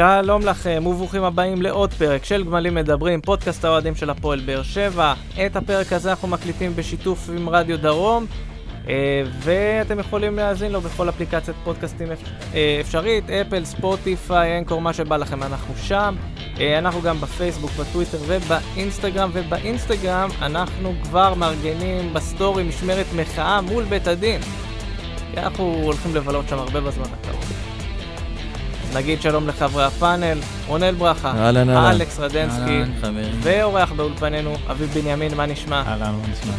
שלום לכם וברוכים הבאים לעוד פרק של גמלים מדברים, פודקאסט האוהדים של הפועל באר שבע. את הפרק הזה אנחנו מקליטים בשיתוף עם רדיו דרום, אה, ואתם יכולים להאזין לו בכל אפליקציית פודקאסטים אה, אפשרית, אפל, ספוטיפיי, אנקור, מה שבא לכם, אנחנו שם. אה, אנחנו גם בפייסבוק, בטוויטר ובאינסטגרם, ובאינסטגרם אנחנו כבר מארגנים בסטורי משמרת מחאה מול בית הדין. אנחנו הולכים לבלות שם הרבה בזמן הקרוב. נגיד שלום לחברי הפאנל, רונל ברכה, אהלן, אהלן. אלכס רדנסקי. ואורח באולפנינו, אביב בנימין, מה נשמע? אהלן, מה נשמע?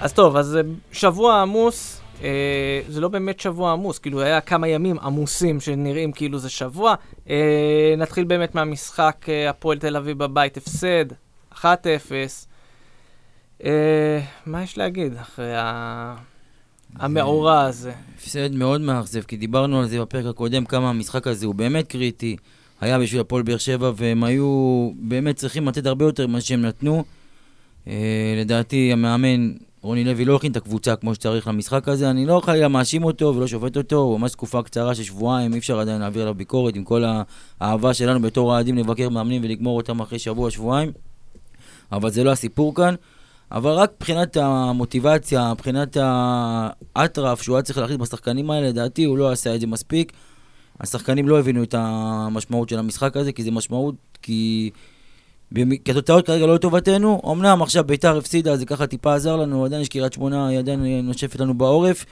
אז טוב, אז אה, שבוע עמוס, אה, זה לא באמת שבוע עמוס, כאילו היה כמה ימים עמוסים שנראים כאילו זה שבוע. אה, נתחיל באמת מהמשחק אה, הפועל תל אביב בבית, הפסד, 1-0. אה, מה יש להגיד אחרי ה... המאורע הזה? הפסד מאוד מאכזב, כי דיברנו על זה בפרק הקודם, כמה המשחק הזה הוא באמת קריטי. היה בשביל הפועל באר שבע, והם היו באמת צריכים לתת הרבה יותר ממה שהם נתנו. אה, לדעתי, המאמן רוני לוי לא הכין את הקבוצה כמו שצריך למשחק הזה. אני לא חלילה מאשים אותו ולא שופט אותו, הוא ממש תקופה קצרה של שבועיים, אי אפשר עדיין להעביר עליו ביקורת עם כל האהבה שלנו בתור אוהדים לבקר מאמנים ולגמור אותם אחרי שבוע, שבועיים. אבל זה לא הסיפור כאן. אבל רק מבחינת המוטיבציה, מבחינת האטרף שהוא היה צריך להחליט בשחקנים האלה, לדעתי הוא לא עשה את זה מספיק. השחקנים לא הבינו את המשמעות של המשחק הזה, כי זה משמעות, כי... כי התוצאות כרגע לא לטובתנו. אמנם עכשיו ביתר הפסידה, זה ככה טיפה עזר לנו, עדיין יש קריית שמונה, היא עדיין נושפת לנו בעורף,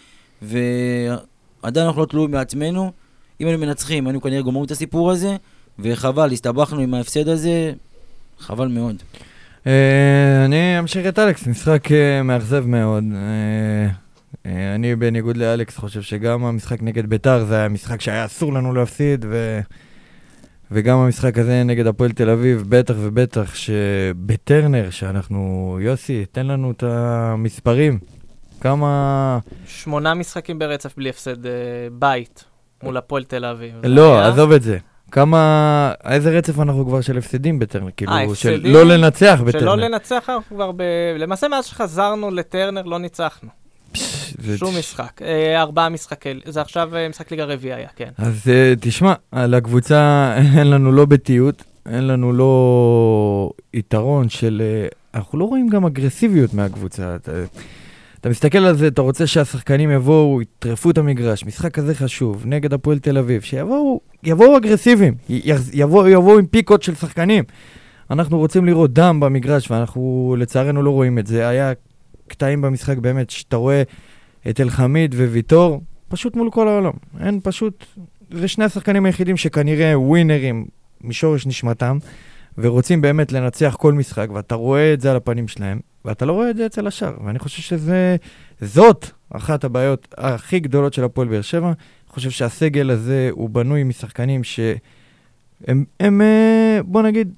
ועדיין אנחנו לא תלויים מעצמנו. אם היינו מנצחים, היינו כנראה גומרים את הסיפור הזה, וחבל, הסתבכנו עם ההפסד הזה, חבל מאוד. אה, אני אמשיך את אלכס, משחק אה, מאכזב מאוד. אה, אני בניגוד לאלכס חושב שגם המשחק נגד ביתר זה היה משחק שהיה אסור לנו להפסיד, ו... וגם המשחק הזה נגד הפועל תל אביב, בטח ובטח שבטרנר, שאנחנו, יוסי, תן לנו את המספרים. כמה... שמונה משחקים ברצף בלי הפסד בית מול הפועל תל אביב. לא, עזוב את זה. כמה... איזה רצף אנחנו כבר של הפסדים בטרנר? כאילו, של הפסדים? לא לנצח בטרנר. שלא לנצח אנחנו כבר ב... למעשה מאז שחזרנו לטרנר לא ניצחנו. שום משחק. אה, ארבעה משחקי... זה עכשיו אה, משחק ליגה רביעי היה, כן. אז תשמע, על הקבוצה אין לנו לא ביתיות, אין לנו לא יתרון של... אנחנו לא רואים גם אגרסיביות מהקבוצה. אתה, מסתכל על זה, אתה רוצה שהשחקנים יבואו, יטרפו את המגרש, משחק כזה חשוב, נגד הפועל תל אביב, שיבואו יבואו אגרסיביים, יבואו, יבואו עם פיקות של שחקנים. אנחנו רוצים לראות דם במגרש, ואנחנו לצערנו לא רואים את זה. היה קטעים במשחק באמת, שאתה רואה את אלחמיד וויטור, פשוט מול כל העולם. אין פשוט... זה שני השחקנים היחידים שכנראה ווינרים משורש נשמתם, ורוצים באמת לנצח כל משחק, ואתה רואה את זה על הפנים שלהם, ואתה לא רואה את זה אצל השאר. ואני חושב שזה... זאת אחת הבעיות הכי גדולות של הפועל באר שבע. אני חושב שהסגל הזה הוא בנוי משחקנים שהם, הם, אה, בוא נגיד,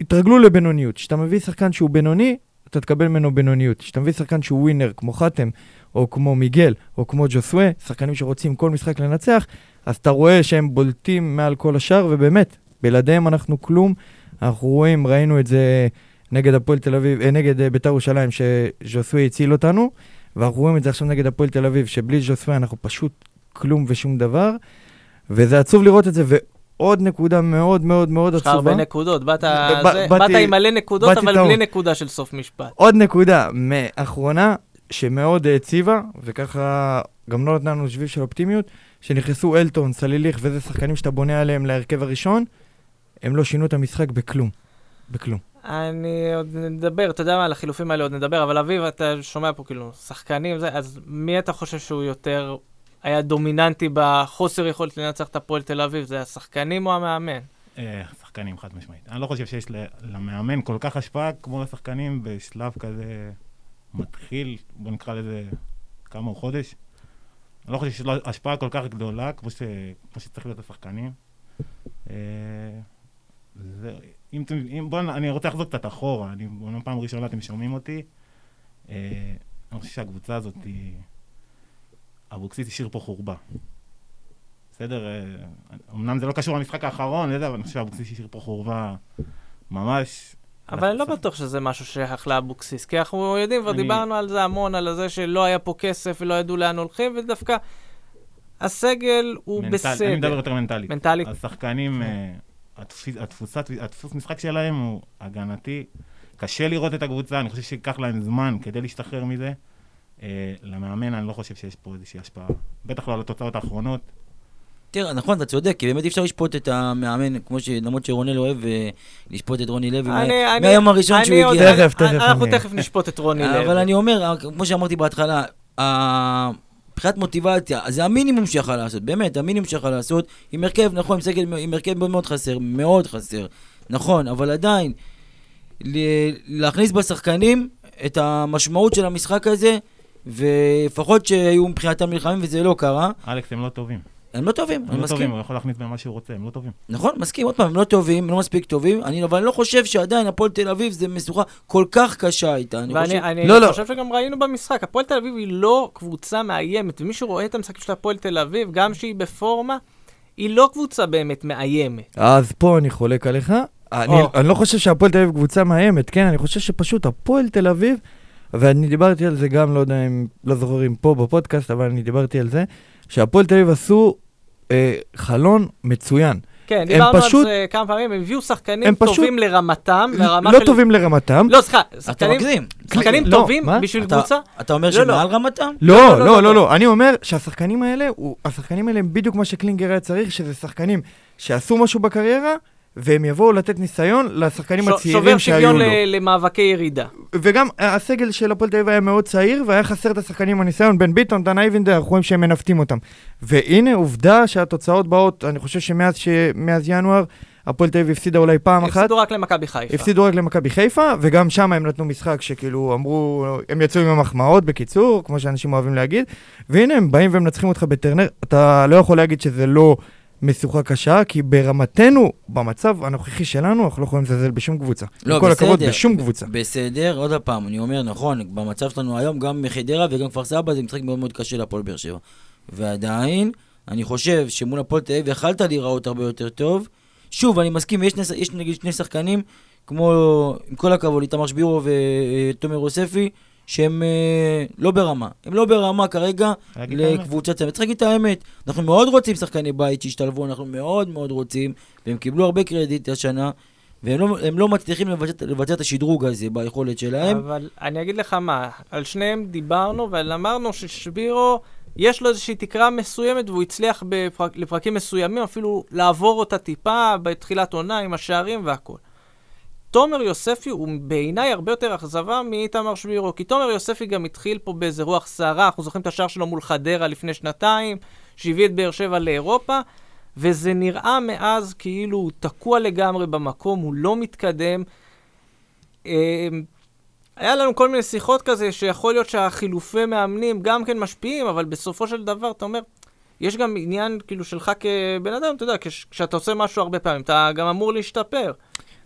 התרגלו לבינוניות. כשאתה מביא שחקן שהוא בינוני, אתה תקבל ממנו בינוניות. כשאתה מביא שחקן שהוא ווינר, כמו חתם, או כמו מיגל, או כמו ג'וסווה, שחקנים שרוצים כל משחק לנצח, אז אתה רואה שהם בולטים מעל כל השאר, ובאמת, בלעדיהם אנחנו כלום. אנחנו רואים, ראינו את זה נגד הפועל תל אביב, אה, נגד אה, בית"ר ירושלים, שז'וסווה הציל אותנו, ואנחנו רואים את זה עכשיו נגד הפועל תל אביב, שבלי ז'וסווה אנחנו פשוט כלום ושום דבר, וזה עצוב לראות את זה, ועוד נקודה מאוד מאוד מאוד יש לך עצובה. הרבה נקודות, באת ב- זה- באת עם מלא נקודות, אבל. בלי נקודה של סוף משפט. עוד נקודה מאחרונה, שמאוד העציבה, וככה גם לא נתנה לנו שביב של אופטימיות, שנכנסו אלטון, סליליך, וזה שחקנים שאתה בונה עליהם להרכב הראשון, הם לא שינו את המשחק בכלום. בכלום. אני עוד נדבר, אתה יודע מה, על החילופים האלה עוד נדבר, אבל אביב, אתה שומע פה כאילו שחקנים, זה, אז מי אתה חושב שהוא יותר היה דומיננטי בחוסר יכולת לנצח את הפועל תל אביב? זה השחקנים או המאמן? אה, שחקנים, חד משמעית. אני לא חושב שיש למאמן כל כך השפעה כמו לשחקנים בשלב כזה מתחיל, בוא נקרא לזה כמה הוא חודש. אני לא חושב שיש לו השפעה כל כך גדולה כמו, ש... כמו שצריך להיות לשחקנים. אה, זה... אם, אתם- אם, בוא, נ- אני רוצה לחזור קצת אחורה, אני אומנם פעם ראשונה אתם שומעים אותי. אה, אני חושב שהקבוצה הזאת. אבוקסיס השאיר פה חורבה. בסדר? אה, אמנם זה לא קשור למשחק האחרון, יודע, אבל אני חושב שאבוקסיס השאיר פה חורבה ממש... אבל אני לא בטוח שזה משהו שייך לאבוקסיס, כי אנחנו יודעים, כבר דיברנו על זה המון, על זה שלא היה פה כסף ולא ידעו לאן הולכים, ודווקא הסגל הוא בסדר. אני מדבר יותר מנטלית. מנטלית. השחקנים, התפוס- התפוסת- הדפוס משחק שלהם הוא הגנתי. קשה לראות את הקבוצה, אני חושב שייקח להם זמן כדי להשתחרר מזה. אה, למאמן, אני לא חושב שיש פה איזושהי השפעה. בטח לא על התוצאות האחרונות. תראה, נכון, אתה צודק, כי באמת אי אפשר לשפוט את המאמן, כמו ש... למרות שרונל אוהב אה, לשפוט את רוני לוי מהיום הראשון אני שהוא הגיע. תכף, תכף אנחנו אני- תכף נשפוט את רוני לוי. אבל אני אומר, כמו שאמרתי בהתחלה, מבחינת מוטיבציה, זה המינימום שיכול לעשות, באמת, המינימום שיכול לעשות, עם הרכב, נכון, עם סגל, עם הרכב מאוד מאוד חסר, מאוד חסר, נכון, אבל עדיין, להכניס בשחקנים את המשמעות של המשחק הזה, ולפחות שהיו מבחינתם נלחמים וזה לא קרה, אלכס, הם לא טובים. הם לא טובים, הם אני לא מסכים. טובים, הוא יכול להכניס בהם מה שהוא רוצה, הם לא טובים. נכון, מסכים, עוד פעם, הם לא טובים, הם לא מספיק טובים, אני, אבל אני לא חושב שעדיין הפועל תל אביב זה משוכה כל כך קשה איתה, אני חושב... ואני אני לא, לא. חושב שגם ראינו במשחק, הפועל תל אביב היא לא קבוצה מאיימת, ומי שרואה את המשחקים של הפועל תל אביב, גם שהיא בפורמה, היא לא קבוצה באמת מאיימת. אז פה אני חולק עליך. אני, או. אני לא חושב שהפועל תל אביב קבוצה מאיימת, כן? אני חושב שפשוט הפועל תל אביב, ואני דיברתי על זה גם, לא יודע אם, לא זוכר אם פה בפודקאסט, אבל אני דיברתי על זה, שהפועל תל אביב עשו אה, חלון מצוין. כן, דיברנו פשוט- על זה כמה פעמים, הם הביאו שחקנים הם פשוט- טובים לרמתם, לרמה לא של... טובים לרמתם. לא, סליחה, שחקנים מגזים. שחקנים לא, טובים מה? בשביל אתה- קבוצה? אתה אומר לא, לא. שמעל רמתם? לא, לא, לא, לא, לא, לא, לא. לא. אני אומר שהשחקנים האלה, הוא- השחקנים האלה הם בדיוק מה שקלינגר היה צריך, שזה שחקנים שעשו משהו בקריירה, והם יבואו לתת ניסיון לשחקנים ש- הצעירים שובר שהיו שוויון לו. ל- למאבקי ירידה. וגם אה, הסגל של הפועל תל אביב היה מאוד צעיר, והיה חסר את השחקנים הניסיון, בן ביטון, דן אייבינדר, אנחנו רואים שהם מנווטים אותם. והנה, עובדה שהתוצאות באות, אני חושב שמאז ש... ינואר, הפועל תל אביב הפסידה אולי פעם אחת. הפסידו רק למכבי חיפה. הפסידו רק למכבי חיפה, וגם שם הם נתנו משחק שכאילו אמרו, הם יצאו עם המחמאות בקיצור, כמו שאנשים אוהבים להגיד, והנה הם באים ומנצחים אותך בטרנר, אתה לא יכול להגיד שזה לא משוכה קשה, כי ברמתנו, במצב הנוכחי שלנו, אנחנו לא יכולים לזלזל בשום קבוצה. לא, עם כל הכבוד, בסדר. בשום קבוצה. בסדר, עוד פעם, אני אומר, נכון, במצב שלנו היום, גם חדרה וגם כפר סבא זה משחק מאוד מאוד קשה להפועל באר שבע. ועדיין, אני חושב שמול הפועל תל אביב יכלת להיראות הרבה יותר טוב. שוב, אני מסכים, יש, נס, יש נגיד שני שחקנים, כמו, עם כל הכבוד, איתמר שבירו ותומר יוספי, שהם אה, לא ברמה. הם לא ברמה כרגע. לקבוצת צוות. צריך להגיד את האמת. אנחנו מאוד רוצים שחקני בית שישתלבו, אנחנו מאוד מאוד רוצים, והם קיבלו הרבה קרדיט השנה, והם לא, לא מצליחים לבצע, לבצע את השדרוג הזה ביכולת שלהם. אבל אני אגיד לך מה, על שניהם דיברנו, ואמרנו ששבירו, יש לו איזושהי תקרה מסוימת, והוא הצליח בפרק, לפרקים מסוימים אפילו לעבור אותה טיפה בתחילת עונה עם השערים והכל. תומר יוספי הוא בעיניי הרבה יותר אכזבה מאיתמר שבירו, כי תומר יוספי גם התחיל פה באיזה רוח סערה, אנחנו זוכרים את השער שלו מול חדרה לפני שנתיים, שהביא את באר שבע לאירופה, וזה נראה מאז כאילו הוא תקוע לגמרי במקום, הוא לא מתקדם. אמ, היה לנו כל מיני שיחות כזה, שיכול להיות שהחילופי מאמנים גם כן משפיעים, אבל בסופו של דבר אתה אומר, יש גם עניין כאילו שלך כבן אדם, אתה יודע, כש- כשאתה עושה משהו הרבה פעמים, אתה גם אמור להשתפר.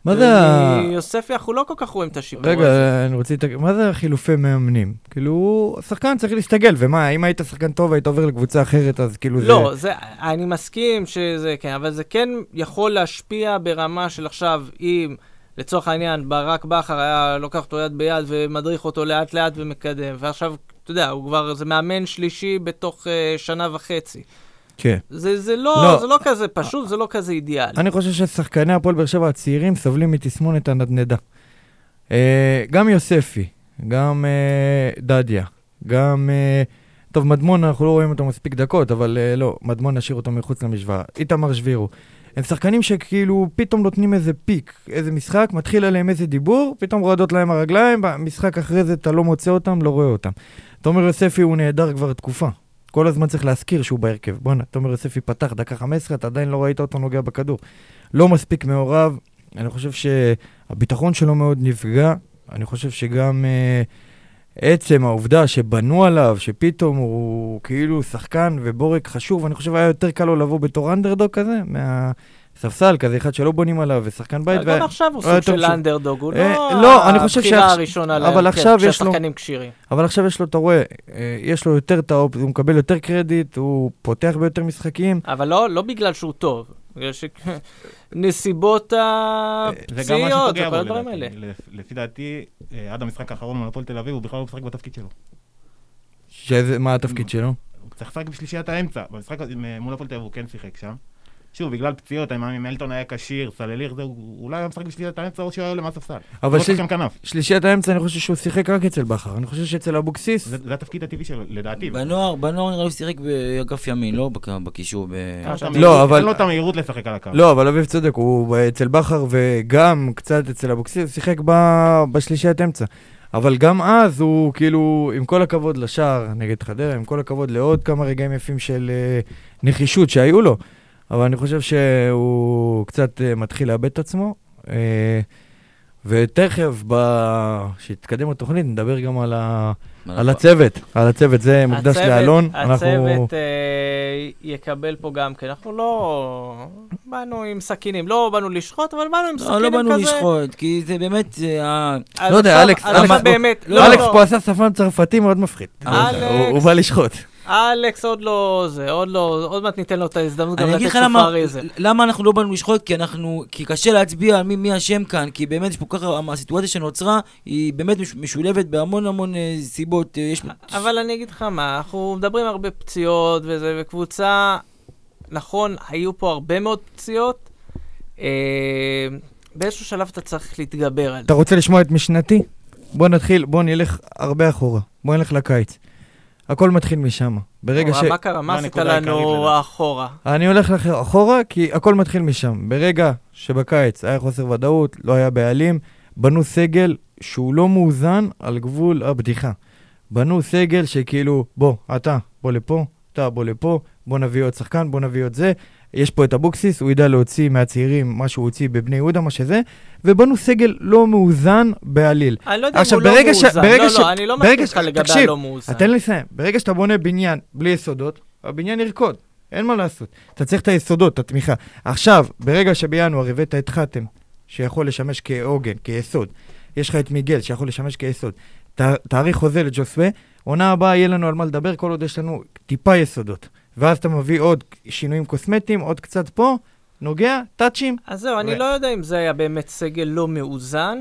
מה זה ה... יוספי, אנחנו לא כל כך רואים את השיפור. הזה. רגע, אני רוצה. מה זה החילופי מאמנים? כאילו, השחקן צריך להסתגל, ומה, אם היית שחקן טוב, היית עובר לקבוצה אחרת, אז כאילו זה... לא, זה, אני מסכים שזה כן, אבל זה כן יכול להשפיע ברמה של עכשיו, אם לצורך העניין ברק בכר היה לוקח אותו יד ביד ומדריך אותו לאט לאט ומקדם, ועכשיו, אתה יודע, הוא כבר, זה מאמן שלישי בתוך uh, שנה וחצי. כן. זה, זה, לא, לא. זה לא כזה פשוט, זה לא כזה אידיאלי. אני חושב ששחקני הפועל באר שבע הצעירים סובלים מתסמונת הנדנדה. אה, גם יוספי, גם אה, דדיה, גם... אה, טוב, מדמון, אנחנו לא רואים אותו מספיק דקות, אבל אה, לא, מדמון נשאיר אותו מחוץ למשוואה. איתמר שבירו. הם שחקנים שכאילו פתאום נותנים איזה פיק, איזה משחק, מתחיל עליהם איזה דיבור, פתאום רועדות להם הרגליים, במשחק אחרי זה אתה לא מוצא אותם, לא רואה אותם. תומר יוספי הוא נהדר כבר תקופה. כל הזמן צריך להזכיר שהוא בהרכב. בואנה, תומר יוספי פתח דקה 15, אתה עדיין לא ראית אותו נוגע בכדור. לא מספיק מעורב, אני חושב שהביטחון שלו מאוד נפגע, אני חושב שגם uh, עצם העובדה שבנו עליו, שפתאום הוא כאילו שחקן ובורג חשוב, אני חושב היה יותר קל לו לבוא בתור אנדרדוג כזה, מהספסל, כזה אחד שלא בונים עליו, ושחקן בית. גם עכשיו הוא היה סוג של אנדרדוג, הוא אה, לא לא, אני חושב הבחירה הראשונה אבל להרכב עכשיו יש לו- כשהשחקנים כשירים. אבל עכשיו יש לו, אתה רואה, אה, יש לו יותר את האופ... הוא מקבל יותר קרדיט, הוא פותח ביותר משחקים. אבל לא, לא בגלל שהוא טוב, בגלל שנסיבות זה גם מה הפציעות וכל בו הדברים. האלה. לפ- לפי דעתי, אה, עד המשחק האחרון מול הפועל תל אביב, הוא בכלל לא משחק בתפקיד שלו. שזה, מה התפקיד שלו? הוא צריך לשחק בשלישיית האמצע. במשחק מול הפועל תל אביב הוא כן שיחק שם. שוב, בגלל פציעות, אני מאמין, מלטון היה כשיר, סלליך, זה, הוא אולי היה משחק בשלישיית האמצע או שהוא היה עולה מהספסל. אבל לא של-. שלישיית האמצע, אני חושב שהוא שיחק רק אצל בכר. אני חושב שאצל אבוקסיס, זה זה התפקיד הטבעי שלו, לדעתי. בנוער, בנוער נראה לי הוא שיחק באגף ימין, לא בק- בקישור. ב- את לא, אבל- אין לו את המהירות לשחק על הקו. לא, אבל אביב צודק, הוא אצל בכר וגם קצת אצל אבוקסיס, הוא שיחק ב- בשלישיית אמצע. אבל גם אז הוא כאילו, עם כל הכבוד לשער נגד חדרה, עם כל הכבוד לעוד כמה רגעים יפים של אה, נחישות שהיו לו, אבל אני חושב שהוא קצת אה, מתחיל לאבד את עצמו. אה, ותכף, כשיתקדם התוכנית, נדבר גם על, ה... על הצוות, על הצוות, זה מוקדש הצוות- לאלון. הצוות אה, יקבל פה גם כן. אנחנו לא באנו עם סכינים, לא באנו לשחוט, אבל באנו עם לא, סכינים לא כזה. באנו לשחוט, כי זה באמת, זה לא יודע, אלכס, לא, לא, אלכס לא. פה עשה שפם צרפתי מאוד מפחיד. אלכס. הוא- הוא בא לשחוט. אלכס עוד לא זה, עוד לא, עוד מעט ניתן לו את ההזדמנות גם אני לתת אגיד לך סופה למה, אנחנו לא באנו לשחוט, כי אנחנו, כי קשה להצביע על מי, מי אשם כאן, כי באמת יש פה ככה, הסיטואציה שנוצרה היא באמת מש, משולבת בהמון המון אה, סיבות, אה, יש... אבל אני אגיד לך מה, אנחנו מדברים הרבה פציעות וזה, וקבוצה, נכון, היו פה הרבה מאוד פציעות. אה, באיזשהו שלב אתה צריך להתגבר על אתה זה. רוצה לשמוע את משנתי? בוא נתחיל, בוא נלך הרבה אחורה. בוא נלך לקיץ. הכל מתחיל משם. ברגע ש... מה קרה? מה עשית לנו? אחורה? אני הולך לך אחורה, כי הכל מתחיל משם. ברגע שבקיץ היה חוסר ודאות, לא היה בעלים, בנו סגל שהוא לא מאוזן על גבול הבדיחה. בנו סגל שכאילו, בוא, אתה, בוא לפה, אתה, בוא לפה, בוא נביא עוד שחקן, בוא נביא עוד זה. יש פה את אבוקסיס, הוא ידע להוציא מהצעירים מה שהוא הוציא בבני יהודה, מה שזה, ובנו סגל לא מאוזן בעליל. אני לא יודע אם הוא לא ברגע ש- מאוזן. ברגע לא, ש- לא, אני לא מסכים ש- איתך לגבי תקשיב, הלא מאוזן. תן לי לסיים. ברגע שאתה בונה בניין בלי יסודות, הבניין ירקוד. אין מה לעשות. אתה צריך את היסודות, את התמיכה. עכשיו, ברגע שבינואר הבאת את חתם, שיכול לשמש כעוגן, כיסוד, יש לך את מיגל, שיכול לשמש כיסוד, ת- תאריך חוזה לג'וסווה, עונה הבאה יהיה לנו על מה לדבר כל עוד יש לנו טיפה יסודות. ואז אתה מביא עוד שינויים קוסמטיים, עוד קצת פה, נוגע, טאצ'ים. אז זהו, אני ו- לא יודע אם זה היה באמת סגל לא מאוזן,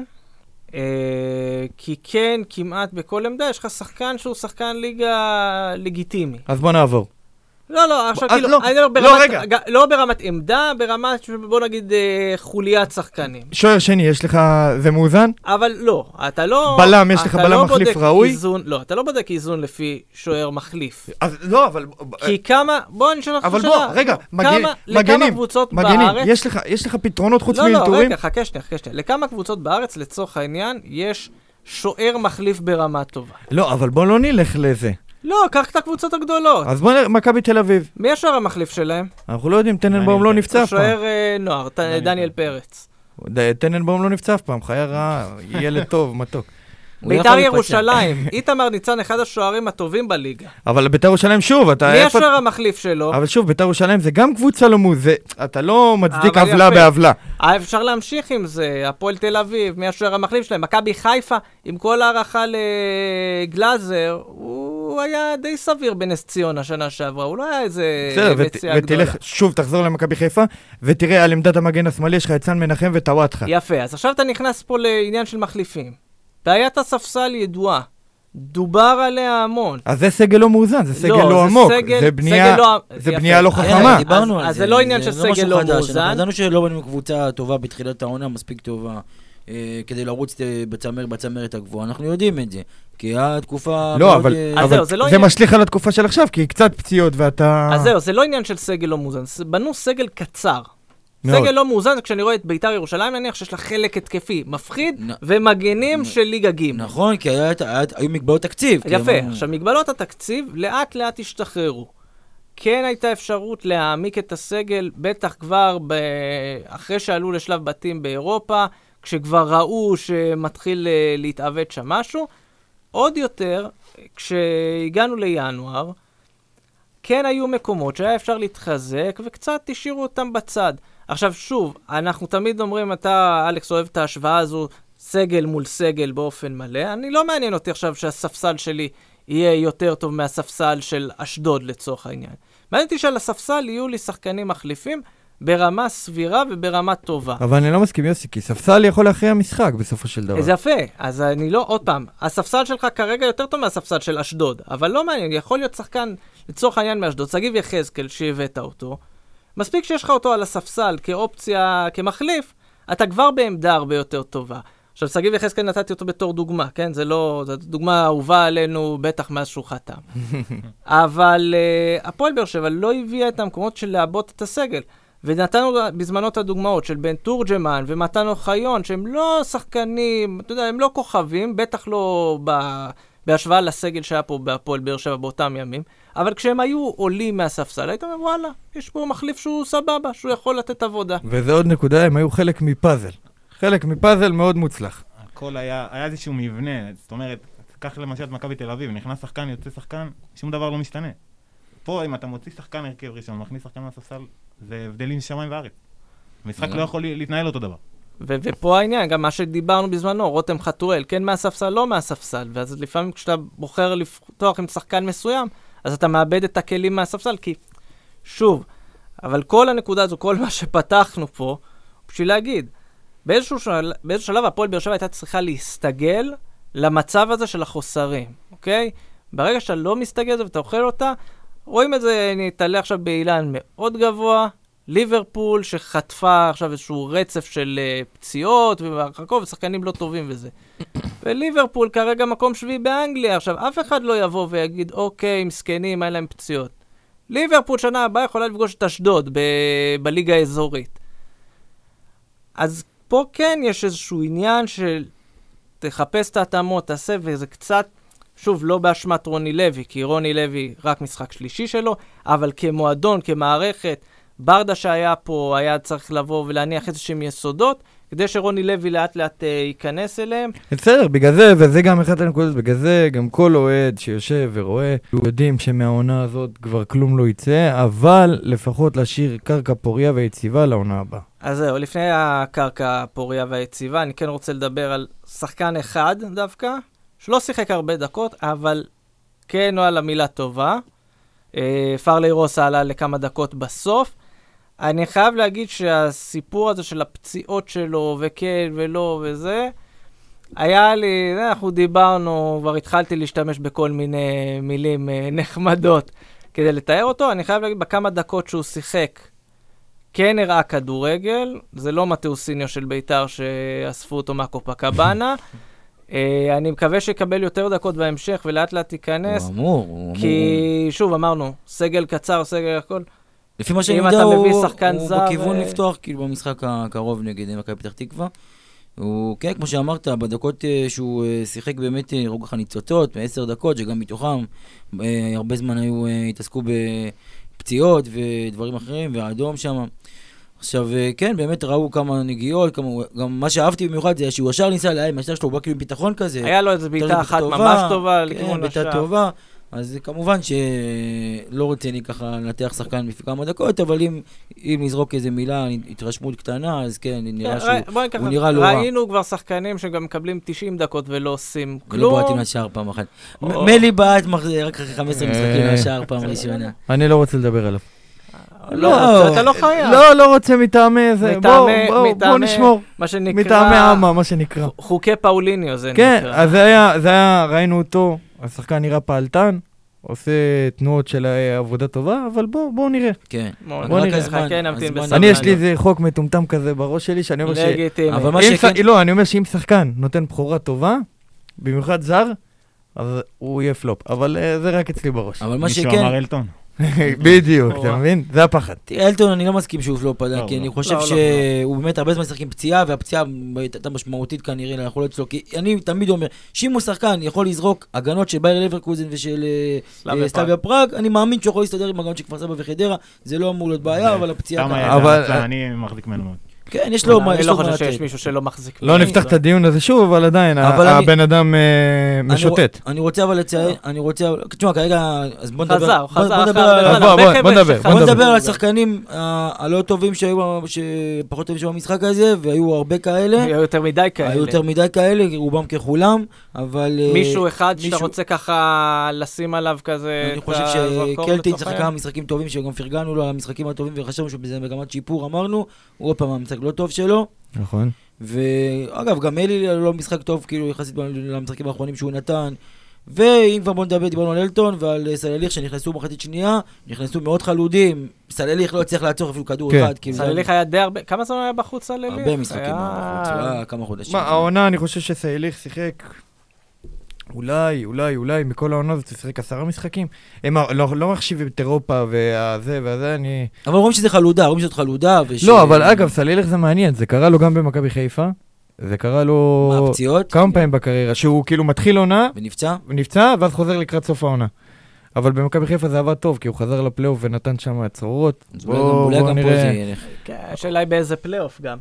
אה, כי כן, כמעט בכל עמדה יש לך שחקן שהוא שחקן ליגה לגיטימי. אז בוא נעבור. לא, לא, עכשיו אז כאילו, לא, אני לא לא, ברמת, רגע. ג- לא ברמת עמדה, ברמת, בוא נגיד, אה, חוליית שחקנים. שוער שני, יש לך... זה מאוזן? אבל לא, אתה לא... בלם, יש לך בלם לא מחליף ראוי? איזון, לא, אתה לא בודק איזון לפי שוער מחליף. אז לא, אבל... כי כמה, בוא נשאל אותך אבל שאלה. בוא, רגע, כמה- מגן- לכמה מגנים, קבוצות מגנים, בארץ... יש לך, יש לך פתרונות חוץ לא, לא, מאלתורים? רגע, חכה שנייה, חכה שנייה. לכמה קבוצות בארץ, לצורך העניין, יש שוער מחליף ברמה טובה? לא, אבל בוא לא נלך לזה. לא, קח את הקבוצות הגדולות. אז בוא נראה, מכבי תל אביב. מי השוער המחליף שלהם? אנחנו לא יודעים, טננבאום לא נפצע אף פעם. שוער אה, נוער, דניאל פרץ. טננבאום לא נפצע אף פעם, חיה רעה, ילד טוב, מתוק. ביתר להיפצע. ירושלים, איתמר ניצן אחד השוערים הטובים בליגה. אבל ביתר ירושלים שוב, אתה... מי השוער המחליף שלו? אבל שוב, ביתר ירושלים זה גם קבוצה לא מאוזנת, אתה לא מצדיק עוולה. בעוולה. אה, אפשר להמשיך עם זה, הפועל תל אביב, מי השוער המחליף שלהם? מכבי חיפה, עם כל הערכה לגלאזר, הוא היה די סביר בנס ציונה שנה שעברה, הוא לא היה איזה ות- מציאה גדולה. ותלך, שוב, תחזור למכבי חיפה, ותראה על עמדת המגן השמאלי, יש לך את סן מנחם וטוואטחה. יפה, אז עכשיו אתה נכנס פה לעניין של מחליפים. בעיית הספסל ידועה, דובר עליה המון. אז זה סגל לא מאוזן, זה סגל לא, לא זה עמוק, סגל- זה בנייה סגל לא- זה יפה. בנייה לא אה, חכמה. אז- דיברנו על אז זה. זה לא עניין של סגל לא. מאוזן. אנחנו ידענו שלא בנינו קבוצה טובה בתחילת העונה, מספיק טובה. אה, כדי לרוץ אה, בצמר, בצמרת הגבוהה, אנחנו יודעים את זה. כי היה תקופה... לא, אבל אה, אז אבל זהו, זה לא זה עניין- משליך על התקופה של עכשיו, כי קצת פציעות ואתה... אז זהו, זה לא עניין של סגל לא מאוזן, בנו סגל קצר. מאוד. סגל לא מאוזן זה כשאני רואה את ביתר ירושלים, נניח שיש לה חלק התקפי מפחיד, נ- ומגנים נ- של ליגה ג'. נכון, כי היה, היה, היו מגבלות תקציב. יפה, אמרנו- עכשיו מגבלות התקציב לאט לאט השתחררו. כן הייתה אפשרות להעמיק את הסגל, בטח כבר ב... אחרי שעלו לשלב בתים באירופה, כשכבר ראו שמתחיל אה, להתעוות שם משהו. עוד יותר, כשהגענו לינואר, כן היו מקומות שהיה אפשר להתחזק, וקצת השאירו אותם בצד. עכשיו שוב, אנחנו תמיד אומרים, אתה, אלכס, אוהב את ההשוואה הזו, סגל מול סגל באופן מלא. אני לא מעניין אותי עכשיו שהספסל שלי יהיה יותר טוב מהספסל של אשדוד לצורך העניין. מעניין אותי שעל הספסל יהיו לי שחקנים מחליפים, ברמה סבירה וברמה טובה. אבל אני לא מסכים, יוסי, כי ספסל יכול להכריע משחק בסופו של דבר. זה יפה, אז אני לא, עוד פעם, הספסל שלך כרגע יותר טוב מהספסל של אשדוד, אבל לא מעניין, יכול להיות שחקן, לצורך העניין מאשדוד, שגיב יחזקאל שהבאת אותו, מספיק שיש לך אותו על הספסל כאופציה, כמחליף, אתה כבר בעמדה הרבה יותר טובה. עכשיו, שגיב יחזקאל נתתי אותו בתור דוגמה, כן? זה לא, זו דוגמה אהובה עלינו, בטח מאז שהוא חתם. אבל uh, הפועל באר שבע לא הביאה את המקומות של לעבות את הסגל. ונתנו בזמנו את הדוגמאות של בן תורג'מן ומתן אוחיון, שהם לא שחקנים, אתה יודע, הם לא כוכבים, בטח לא ב... בהשוואה לסגל שהיה פה בהפועל באר שבע באותם ימים, אבל כשהם היו עולים מהספסל, היית אומר, וואלה, יש פה מחליף שהוא סבבה, שהוא יכול לתת עבודה. וזה עוד נקודה, הם היו חלק מפאזל. חלק מפאזל מאוד מוצלח. הכל היה, היה איזשהו מבנה, זאת אומרת, קח למשל את מכבי תל אביב, נכנס שחקן, יוצא שחקן, שום דבר לא משתנה. פה, אם אתה מוציא שחקן הרכב ראשון, מכניס שחקן מהספסל, זה הבדלים שמיים וארץ. המשחק לא יכול להתנהל אותו דבר. ו- ופה העניין, גם מה שדיברנו בזמנו, רותם חתואל, כן מהספסל, לא מהספסל, ואז לפעמים כשאתה בוחר לפתוח עם שחקן מסוים, אז אתה מאבד את הכלים מהספסל, כי שוב, אבל כל הנקודה הזו, כל מה שפתחנו פה, בשביל להגיד, באיזשהו, של... באיזשהו שלב הפועל באר שבע הייתה צריכה להסתגל למצב הזה של החוסרים, אוקיי? ברגע שאתה לא מסתגל ואתה אוכל אותה, רואים את זה, אני אתעלה עכשיו באילן מאוד גבוה, ליברפול שחטפה עכשיו איזשהו רצף של uh, פציעות והרחקות ושחקנים לא טובים וזה. וליברפול כרגע מקום שביעי באנגליה, עכשיו אף אחד לא יבוא ויגיד, אוקיי, מסכנים, היה להם פציעות. ליברפול שנה הבאה יכולה לפגוש את אשדוד ב- בליגה האזורית. אז פה כן יש איזשהו עניין של תחפש את ההתאמות, תעשה, וזה קצת, שוב, לא באשמת רוני לוי, כי רוני לוי רק משחק שלישי שלו, אבל כמועדון, כמערכת, ברדה שהיה פה היה צריך לבוא ולהניח איזשהם יסודות, כדי שרוני לוי לאט לאט אה, ייכנס אליהם. בסדר, בגלל זה, וזה גם אחת הנקודות, בגלל זה גם כל אוהד שיושב ורואה, יודעים שמהעונה הזאת כבר כלום לא יצא, אבל לפחות להשאיר קרקע פוריה ויציבה לעונה הבאה. אז זהו, לפני הקרקע הפוריה והיציבה, אני כן רוצה לדבר על שחקן אחד דווקא, שלא שיחק הרבה דקות, אבל כן הוא על המילה טובה. אה, פרלי רוסה עלה לכמה דקות בסוף. אני חייב להגיד שהסיפור הזה של הפציעות שלו, וכן ולא וזה, היה לי, אנחנו דיברנו, כבר התחלתי להשתמש בכל מיני מילים אה, נחמדות כדי לתאר אותו. אני חייב להגיד, בכמה דקות שהוא שיחק, כן הראה כדורגל, זה לא מתאוסיניו של ביתר שאספו אותו מהקופקבאנה. אה, אני מקווה שיקבל יותר דקות בהמשך ולאט לאט ייכנס. הוא אמור, הוא אמור. כי שוב, אמרנו, סגל קצר, סגל הכל. לפי מה שאני יודע, הוא, הוא זר, בכיוון אה, לפתוח, כאילו, במשחק הקרוב נגד מכבי פתח תקווה. הוא, כן, כמו שאמרת, בדקות אה, שהוא אה, שיחק באמת אה, רוגע חניצוצות, בעשר דקות, שגם מתוכם אה, הרבה זמן היו, אה, התעסקו בפציעות ודברים אחרים, והאדום שם. עכשיו, אה, כן, באמת ראו כמה נגיעות, כמה, גם מה שאהבתי במיוחד זה שהוא ישר ניסה להעלים, השאלה שלו הוא בא כאילו עם ביטחון כזה. היה לו איזו בעיטה אחת טובה, ממש טובה כן, לכיוון בעיטה השער. טובה. אז כמובן שלא רציני ככה לנתח שחקן לפי כמה דקות, אבל אם, אם נזרוק איזה מילה, התרשמות קטנה, אז כן, נראה כן, שהוא ראי- בואי ניקח- הוא נראה לא רע. ראינו כבר שחקנים שגם מקבלים 90 דקות ולא עושים ולא כלום. בעטים לשער פעם אחת. או- מ- מלי בעט רק אחרי 15 משחקים אה. לשער פעם ראשונה. אני לא רוצה לדבר עליו. לא, אתה לא חייב. לא, לא רוצה מטעמי זה. בוא, מטעמי- בוא, בוא מטעמי- נשמור. מה שנקרא... מטעמי עמה, מה שנקרא. חוקי פאוליניו זה כן, נקרא. אז זה היה, זה היה, ראינו אותו, השחקן נראה פעלתן, עושה תנועות של אה, עבודה טובה, אבל בואו בוא נראה. כן. בוא אבל רק נראה, חכה, נמתין בסבלנות. אני, יש לי איזה חוק מטומטם כזה בראש שלי, שאני אומר ש... לגיטימי. אבל מה אם שכן- ש- לא, אני אומר שאם שחקן נותן בכורה טובה, במיוחד זר, אז הוא יהיה פלופ. אבל אה, זה רק אצלי בראש. אבל מה מישהו שכן, אמר אלטון. בדיוק, אתה. מבין? זה הפחד. תראה, אלטון, אני לא מסכים שהוא פלופ לא, עדיין, כי לא. אני חושב לא, לא, שהוא באמת הרבה זמן משחק עם פציעה, והפציעה הייתה משמעותית כנראה ליכולות שלו, כי אני תמיד אומר, שאם הוא שחקן יכול לזרוק הגנות של באייר לברקוזן ושל אה, סלאביה אה, סלאביה פראג, אני מאמין שהוא יכול להסתדר עם הגנות של כפר סבא וחדרה, זה לא אמור להיות בעיה, אבל הפציעה... היה אבל- הצעה, אני מחזיק ממנו מאוד. כן, יש לו מה, אני יש לא חושב שיש לתת. מישהו שלא מחזיק. לא. נפתח את הדיון הזה שוב, אבל עדיין, אני- הבן אדם אה, אני משוטט. אני רוצה אבל לציין, אני רוצה, תשמע, כרגע, אז בוא נדבר, חזר, חזר נדבר הרבה בוא, נדבר, בוא נדבר. על. השחקנים ה- הלא טובים שהיו, שפחות טובים שבמשחק הזה, והיו הרבה כאלה. היו יותר מדי כאלה. היו יותר מדי כאלה, רובם ככולם, אבל... אה, מישהו אחד שאתה רוצה ככה לשים עליו כזה אני חושב שקלטין לצורך שיחק העניין? כמה משחקים טובים, שגם פרגנו לו על המשחקים הטובים וחשבנו שבזה מגמת שיפור, אמרנו, הוא עוד פעם המשחק לא טוב שלו. נכון. ואגב, גם אלי לא משחק טוב, כאילו, יחסית למשחקים האחרונים שהוא נתן. ואם כבר בוא נדבר, דיברנו על אלטון ועל אה, סלליך שנכנסו מחצית שנייה, נכנסו מאוד חלודים, סלליך לא הצליח לעצור אפילו כדור כן. אחד, כאילו, סלליך היה די הרבה, כמה זמן היה בחוץ סלליך? הרבה משחקים היה- בחוץ, היה כמה חודשים. מה, העונה, אני חושב שסייליך שיחק אולי, אולי, אולי, מכל העונה הזאת שיחק עשרה משחקים. הם לא לא מחשיבים את אירופה והזה והזה, אני... אבל רואים שזה חלודה, רואים שזאת חלודה, וש... לא, אבל אגב, סלילך זה מעניין, זה קרה לו גם במכבי חיפה, זה קרה לו מה, פציעות? כמה פעמים בקריירה, שהוא כאילו מתחיל עונה, ונפצע? נפצע, ואז חוזר לקראת סוף העונה. אבל במכבי חיפה זה עבד טוב, כי הוא חזר לפלייאוף ונתן שם גם פה זה ילך. כן, השאלה היא באיזה פלייאוף גם.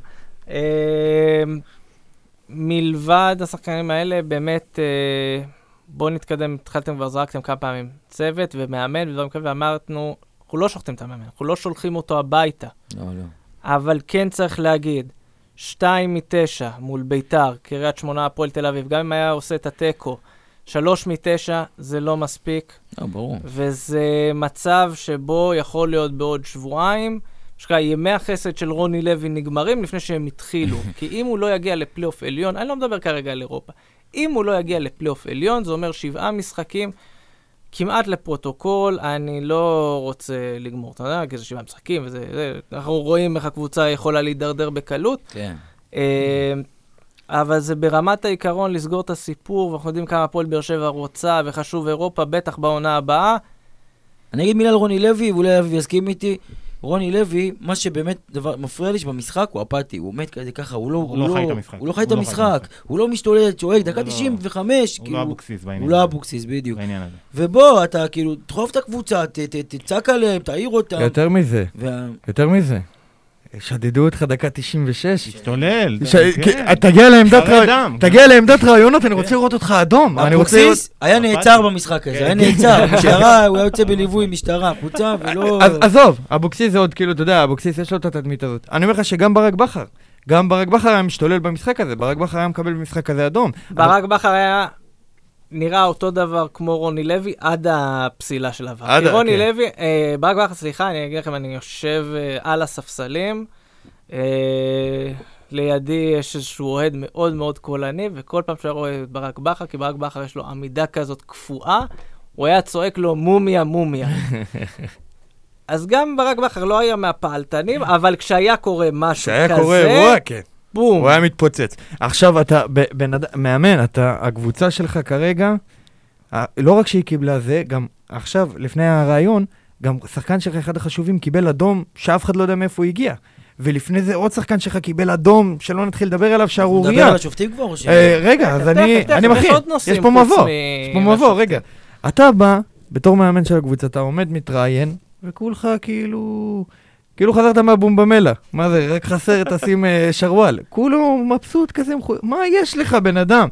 מלבד השחקנים האלה, באמת, אה, בואו נתקדם, התחלתם כבר, זרקתם כמה פעמים צוות ומאמן ודברים כאלה, ואמרנו, אנחנו לא שוחטים את המאמן, אנחנו לא שולחים אותו הביתה, לא, לא. אבל כן צריך להגיד, שתיים מתשע מול ביתר, קריית שמונה, הפועל תל אביב, גם אם היה עושה את התיקו, שלוש מתשע זה לא מספיק. לא, ברור. וזה מצב שבו יכול להיות בעוד שבועיים, שקרה, ימי החסד של רוני לוי נגמרים לפני שהם התחילו. כי אם הוא לא יגיע לפלייאוף עליון, אני לא מדבר כרגע על אירופה, אם הוא לא יגיע לפלייאוף עליון, זה אומר שבעה משחקים כמעט לפרוטוקול, אני לא רוצה לגמור, אתה יודע, כי זה שבעה משחקים, וזה, זה, אנחנו רואים איך הקבוצה יכולה להידרדר בקלות. כן. אה, אבל זה ברמת העיקרון לסגור את הסיפור, ואנחנו יודעים כמה הפועל באר שבע רוצה וחשוב אירופה, בטח בעונה הבאה. אני אגיד מילה על רוני לוי, ואולי אבי יסכים איתי. רוני לוי, מה שבאמת דבר מפריע לי שבמשחק הוא אפאתי, הוא מת כזה ככה, הוא לא, הוא לא חי את המשחק. הוא לא חי את הוא לא המשחק. הוא לא משתולל, צועק, דקה הוא לא- 95, הוא כאילו, לא אבוקסיס בעניין. הוא לא הזה. אבוקסיס, בדיוק. בעניין הזה. ובוא, אתה כאילו, תדחוף את הקבוצה, ת- ת- תצעק עליהם, תעיר אותם. יותר מזה, וה- יותר מזה. שדדו אותך דקה 96. משתולל. ש- כן. תגיע לעמדת דם. תגיע לעמדת רעיונות, אני רוצה לראות אותך אדום. אבוקסיס היה. נעצר במשחק הזה, כן. היה נעצר, משטרה, הוא היה יוצא בליווי משטרה, קבוצה, ולא... עזוב, אבוקסיס זה עוד כאילו, אתה יודע, אבוקסיס יש לו את התדמית הזאת. אני אומר לך שגם ברק בכר, גם ברק בכר היה משתולל במשחק הזה, ברק בכר היה מקבל במשחק הזה אדום. ברק בכר היה נראה אותו דבר כמו רוני לוי עד הפסילה של עבר. עד רוני כן. לוי, אה, ברק בכר, סליחה, אני אגיד לכם, אני יושב אה, על הספסלים, אה, לידי יש איזשהו אוהד מאוד מאוד קולני, וכל פעם היה רואה את ברק בכר, כי ברק בכר יש לו עמידה כזאת קפואה, הוא היה צועק לו מומיה מומיה. אז גם ברק בכר לא היה מהפעלתנים, אבל כשהיה קורה משהו כזה, כשהיה קורה אירוע, כן. בום. הוא היה מתפוצץ. עכשיו אתה, ב- בן אדם, מאמן, אתה, הקבוצה שלך כרגע, לא רק שהיא קיבלה זה, גם עכשיו, לפני הרעיון, גם שחקן שלך, אחד החשובים, קיבל אדום שאף אחד לא יודע מאיפה הוא הגיע. ולפני זה עוד שחקן שלך קיבל אדום, שלא נתחיל לדבר עליו, נדבר שערורייה. על השופטים כבר? ש- אה, רגע, אז אני מכין, יש פה מבוא, מ- יש פה מבוא. רגע. אתה בא, בתור מאמן של הקבוצה, אתה עומד, מתראיין, וכולך כאילו... כאילו חזרת מהבומבמלה. מה זה, רק חסר תשים אה, שרוואל. כולו מבסוט כזה, מחו- מה יש לך, בן אדם?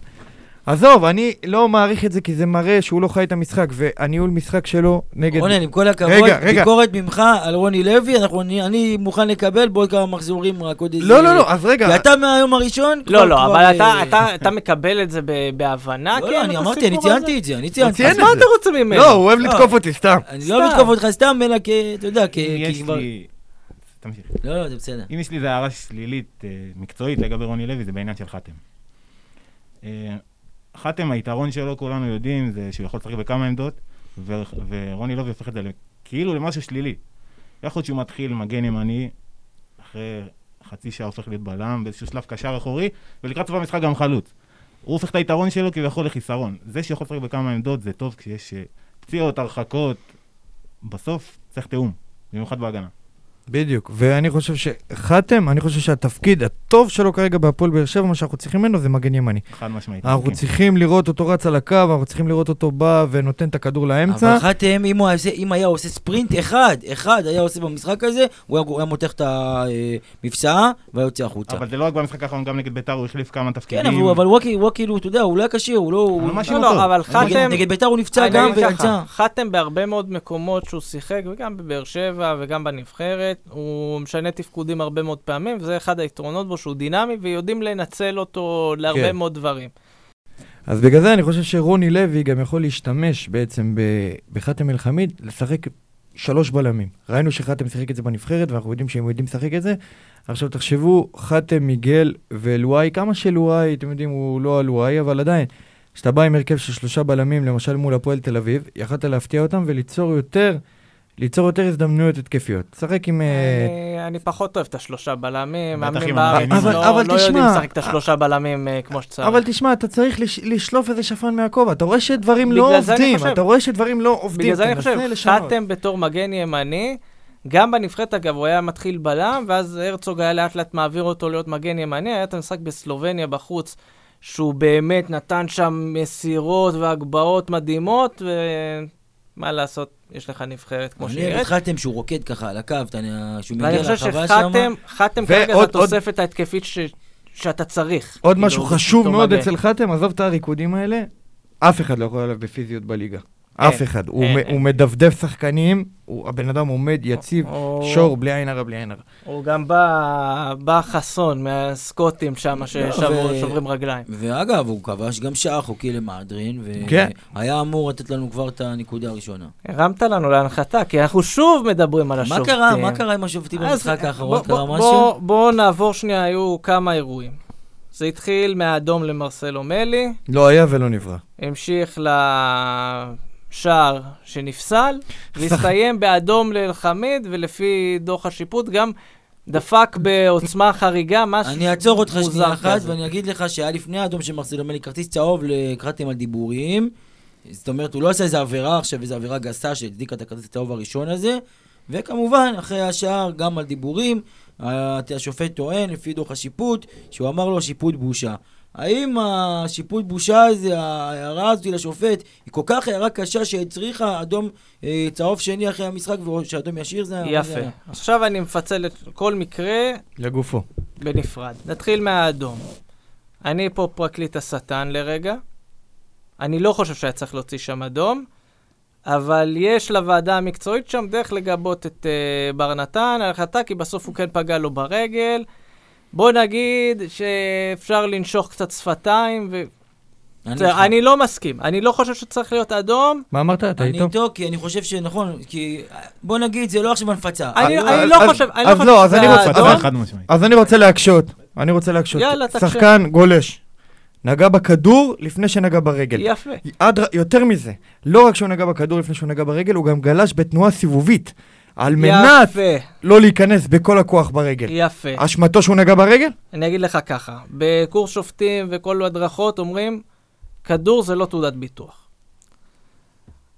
עזוב, אני לא מעריך את זה כי זה מראה שהוא לא חי את המשחק, והניהול משחק שלו נגד... רונן, עם כל הכבוד, רגע, רגע. ביקורת ממך על רוני לוי, אנחנו- אני- אני מוכן לקבל בעוד כמה מחזורים, רק עוד איזה... לא, לא, לא, אז רגע. כי אתה מהיום הראשון... לא, כבר- לא, כבר, אבל אתה- אה, אתה- אתה מקבל את זה ב- בהבנה? לא, כן, לא, אני אמרתי, אני? ציינתי את זה, אני ציינתי. אז את מה זה. אתה רוצה ממנו? לא, הוא אוהב לא. לתקוף אותי, סתם. אני. לא מתקוף אותך סתם, אלא כ... אתה יודע, כ... יש. לי... תמשיך. לא, לא, זה בסדר. אם יש לי איזה הערה שלילית, אה, מקצועית לגבי רוני לוי, זה בעניין של חתם. אה, חתם, היתרון שלו, כולנו יודעים, זה שהוא יכול לשחק בכמה עמדות, ו- ורוני לוי הופך את זה כאילו למשהו שלילי. יכול להיות שהוא מתחיל מגן ימני, אחרי חצי שעה הופך להיות בלם, באיזשהו שלב קשר אחורי, ולקראת סוף המשחק גם חלוץ. הוא הופך את היתרון שלו כביכול לחיסרון. זה שיכול לשחק בכמה עמדות זה טוב כשיש אה, פציעות, הרחקות. בסוף צריך תיאום, במיוחד בהגנה. בדיוק, ואני חושב שחתם, אני חושב שהתפקיד הטוב שלו כרגע בהפועל באר שבע, מה שאנחנו צריכים ממנו זה מגן ימני. חד משמעית. אנחנו כן. צריכים לראות אותו רץ על הקו, אנחנו צריכים לראות אותו בא ונותן את הכדור לאמצע. אבל חתם, אם הוא עושה- אם היה עושה ספרינט אחד, אחד היה עושה במשחק הזה, הוא היה- הוא היה מותח את המפסעה והיה יוצא החוצה. אבל זה לא רק במשחק האחרון, גם נגד ביתר הוא החליף כמה תפקידים. כן, אבל הוא- אבל הוא כאילו- הוא כאילו, אתה יודע, הוא לא היה כשיר, הוא לא... הוא- לא לא, אותו. לא, אבל נגד- חתם... נגד ביתר הוא נפצע גם ויצא. חתם בהרבה מאוד מקומות שהוא שיחק, וגם בבאר שבע וגם בנבחרת, הוא משנה תפקודים הרבה מאוד פעמים, וזה אחד היתרונות בו, שהוא דינמי, ויודעים לנצל אותו להרבה כן. מאוד דברים. אז בגלל זה אני חושב שרוני לוי גם יכול להשתמש בעצם בחתם אל-חמיד, לשחק שלוש בלמים. ראינו שחתם שיחק את זה בנבחרת, ואנחנו יודעים שהם יודעים לשחק את זה. עכשיו תחשבו, חתם, מיגל ולואי, כמה שלואי, אתם יודעים, הוא לא הלואי, אבל עדיין, כשאתה בא עם הרכב של שלושה בלמים, למשל מול הפועל תל אביב, יכלת להפתיע אותם וליצור יותר, ליצור יותר הזדמנויות התקפיות. לשחק עם... אה, אני- אני פחות אוהב את השלושה בלמים, בטח מאמנים בארץ לא אבל לא יודעים לשחק את השלושה בלמים אה, כמו שצריך. אבל תשמע, אתה צריך לש, לשלוף איזה שפן מהכובע. אתה רואה שדברים לא עובדים, אתה רואה שדברים לא עובדים. בגלל זה אני חושב. חתם בתור מגן ימני, גם בנבחרת אגב, הוא היה מתחיל בלם, ואז הרצוג היה לאט לאט מעביר אותו להיות מגן ימני, היה את המשחק בסלובניה בחוץ, שהוא באמת נתן שם מסירות והגבהות מדהימות, ומה לעשות, יש לך נבחרת כמו אני אוהב חתם שהוא רוקד ככה על הקו, אתה יודע, שהוא ואני מגיע חושב לרחבה שם. שחתם, חתם כרגע עוד- התוספת ההתקפית ש- שאתה צריך. עוד כאילו, משהו חשוב מאוד. אצל חתם, עזוב את הריקודים האלה, אף אחד לא יכול עליו בפיזיות בליגה. אף אחד. הוא אין, מ- אין. הוא מדפדף שחקנים, הוא- הבן אדם עומד יציב, שור, בלי עין הרע, בלי עין הרע. הוא גם בא, בא חסון מהסקוטים שם, לא, ששוברים ו- רגליים. ואגב, הוא כבש גם שער חוקי למהדרין, כן. והיה אמור לתת לנו כבר את הנקודה הראשונה. הרמת לנו להנחתה, כי אנחנו שוב מדברים על השופטים. מה קרה? מה קרה עם השופטים במשחק האחרון? קרה משהו? בוא- בואו נעבור שנייה, היו כמה אירועים. זה התחיל מהאדום למרסלו מלי, לא היה ולא נברא. המשיך לשער שנפסל, והסתיים באדום לאלחמיד, ולפי דוח השיפוט גם דפק בעוצמה חריגה, משהו אני אעצור אותך מוזר שנייה אחת, כזה. ואני אגיד לך שהיה לפני האדום של מרסלו מלי כרטיס צהוב לקראתם על דיבורים. זאת אומרת, הוא לא עשה איזה עבירה עכשיו, איזה עבירה גסה שהצדיקה את הכרטיס הצהוב הראשון הזה. וכמובן, אחרי השער, גם על דיבורים, השופט טוען, לפי דוח השיפוט, שהוא אמר לו שיפוט בושה. האם השיפוט בושה הזה, ההערה הזאת לשופט, היא כל כך הערה קשה שהצריכה אדום אה, צהוב שני אחרי המשחק, ושאדום ישיר זה... יפה. זה- עכשיו אני מפצל את כל מקרה לגופו. בנפרד. נתחיל מהאדום. אני פה פרקליט השטן לרגע. אני לא חושב שהיה צריך להוציא שם אדום, אבל יש לוועדה המקצועית שם דרך לגבות את uh, בר נתן על החלטה, כי בסוף הוא כן פגע לו ברגל. בוא נגיד שאפשר לנשוך קצת שפתיים, ו... אני לא מסכים. אני לא חושב שצריך להיות אדום. מה אמרת? אתה אני איתו? איתו, כי אני חושב שנכון, כי בוא נגיד, זה לא עכשיו הנפצה. אני, אז- אני לא חושב, אני לא אז חושב לא, שזה אני רוצה- האדום. אז- אני רוצה להקשות. אני רוצה להקשות. יאללה, תקשה. שחקן גולש. נגע בכדור לפני שנגע ברגל. יפה. עד, יותר מזה, לא רק שהוא נגע בכדור לפני שהוא נגע ברגל, הוא גם גלש בתנועה סיבובית. על מנת יפה, לא להיכנס בכל הכוח ברגל. יפה. אשמתו שהוא נגע ברגל? אני אגיד לך ככה, בקורס שופטים וכל הדרכות אומרים, כדור זה לא תעודת ביטוח.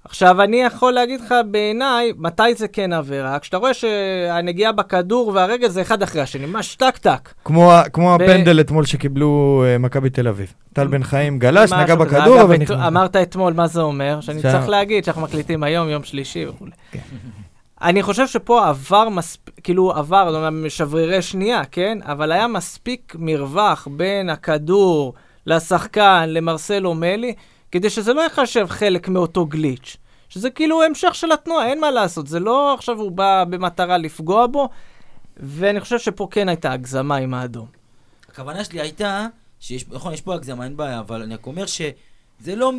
עכשיו, אני יכול להגיד לך בעיניי, מתי זה כן עבירה? כשאתה רואה שהנגיעה בכדור והרגל זה אחד אחרי השני, ממש טק-טק. כמו, כמו ב- הפנדל אתמול שקיבלו אה, מכבי תל אביב. טל בן חיים גלש, נגע. בכדור, אבל נכנס. אמרת אתמול, מה זה אומר? שאני צריך להגיד שאנחנו מקליטים היום, יום שלישי וכולי. אני חושב שפה עבר מספיק, כאילו עבר, זאת אומרת, שברירי שנייה, כן? אבל היה מספיק מרווח בין הכדור לשחקן, למרסלו מלי, כדי שזה לא ייחשב חלק מאותו גליץ'. שזה כאילו המשך של התנועה, אין מה לעשות. זה לא עכשיו הוא בא במטרה לפגוע בו, ואני חושב שפה כן הייתה הגזמה עם האדום. הכוונה שלי הייתה, שיש, נכון, יש פה הגזמה, אין בעיה, אבל אני רק אומר שזה לא,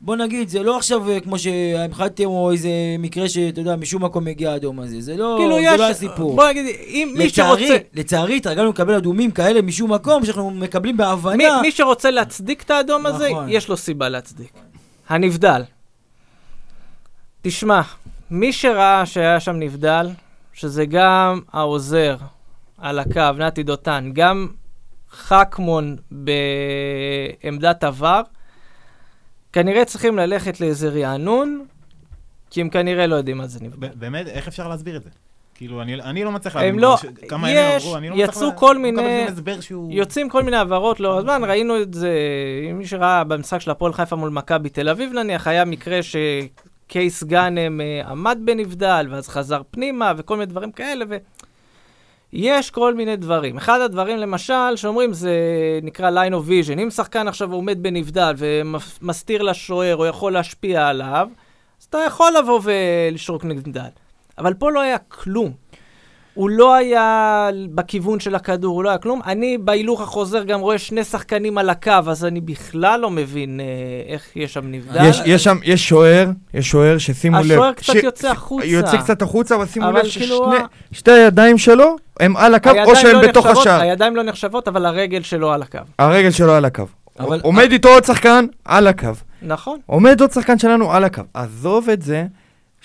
בוא נגיד, זה לא עכשיו אה, כמו שהמחדתם או איזה מקרה שאתה יודע, משום מקום הגיע האדום הזה, זה לא, כאילו זה יש, לא הסיפור. בוא נגיד, אם מי לצערי, שרוצה... לצערי, התרגלנו לקבל אדומים כאלה משום מקום, שאנחנו מקבלים מי, בהבנה. מי שרוצה להצדיק את האדום הזה, נכון. יש לו סיבה להצדיק. הנבדל. תשמע, מי שראה שהיה שם נבדל, שזה גם העוזר על הקו, נתי דותן, גם חכמון בעמדת עבר, כנראה צריכים ללכת לאיזה רענון, כי הם כנראה לא יודעים מה זה נבדל. ב- באמת, איך אפשר להסביר את זה? כאילו, אני, אני לא מצליח הם להבין. לא- ש- כמה יש, עברו, אני לא מצליח יצאו כל לא מיני- שהוא... יוצאים כל מיני העברות לא הזמן, ראינו את זה, מי שראה במשחק של הפועל חיפה מול מכבי תל אביב נניח, היה מקרה שקייס גאנם אה, עמד בנבדל, ואז חזר פנימה, וכל מיני דברים כאלה, ו... יש כל מיני דברים. אחד הדברים, למשל, שאומרים זה נקרא line of vision. אם שחקן עכשיו עומד בנבדל ומסתיר לשוער או יכול להשפיע עליו, אז אתה יכול לבוא ולשרוק נבדל. אבל פה לא היה כלום. הוא לא היה בכיוון של הכדור, הוא לא היה כלום. אני בהילוך החוזר גם רואה שני שחקנים על הקו, אז אני בכלל לא מבין אה, איך יש שם נבדל. יש, יש שם, יש שוער, יש שוער ששימו לב. השוער קצת ש- יוצא החוצה. יוצא קצת החוצה, אבל שימו אבל לב כאילו ה- הידיים שלו הם על הקו, או שהם לא בתוך נחשבות- השער. הידיים לא נחשבות, אבל הרגל שלו על הקו. הרגל שלו על הקו. אבל- עומד איתו עוד שחקן על הקו. נכון. עומד עוד שחקן שלנו על הקו. עזוב את זה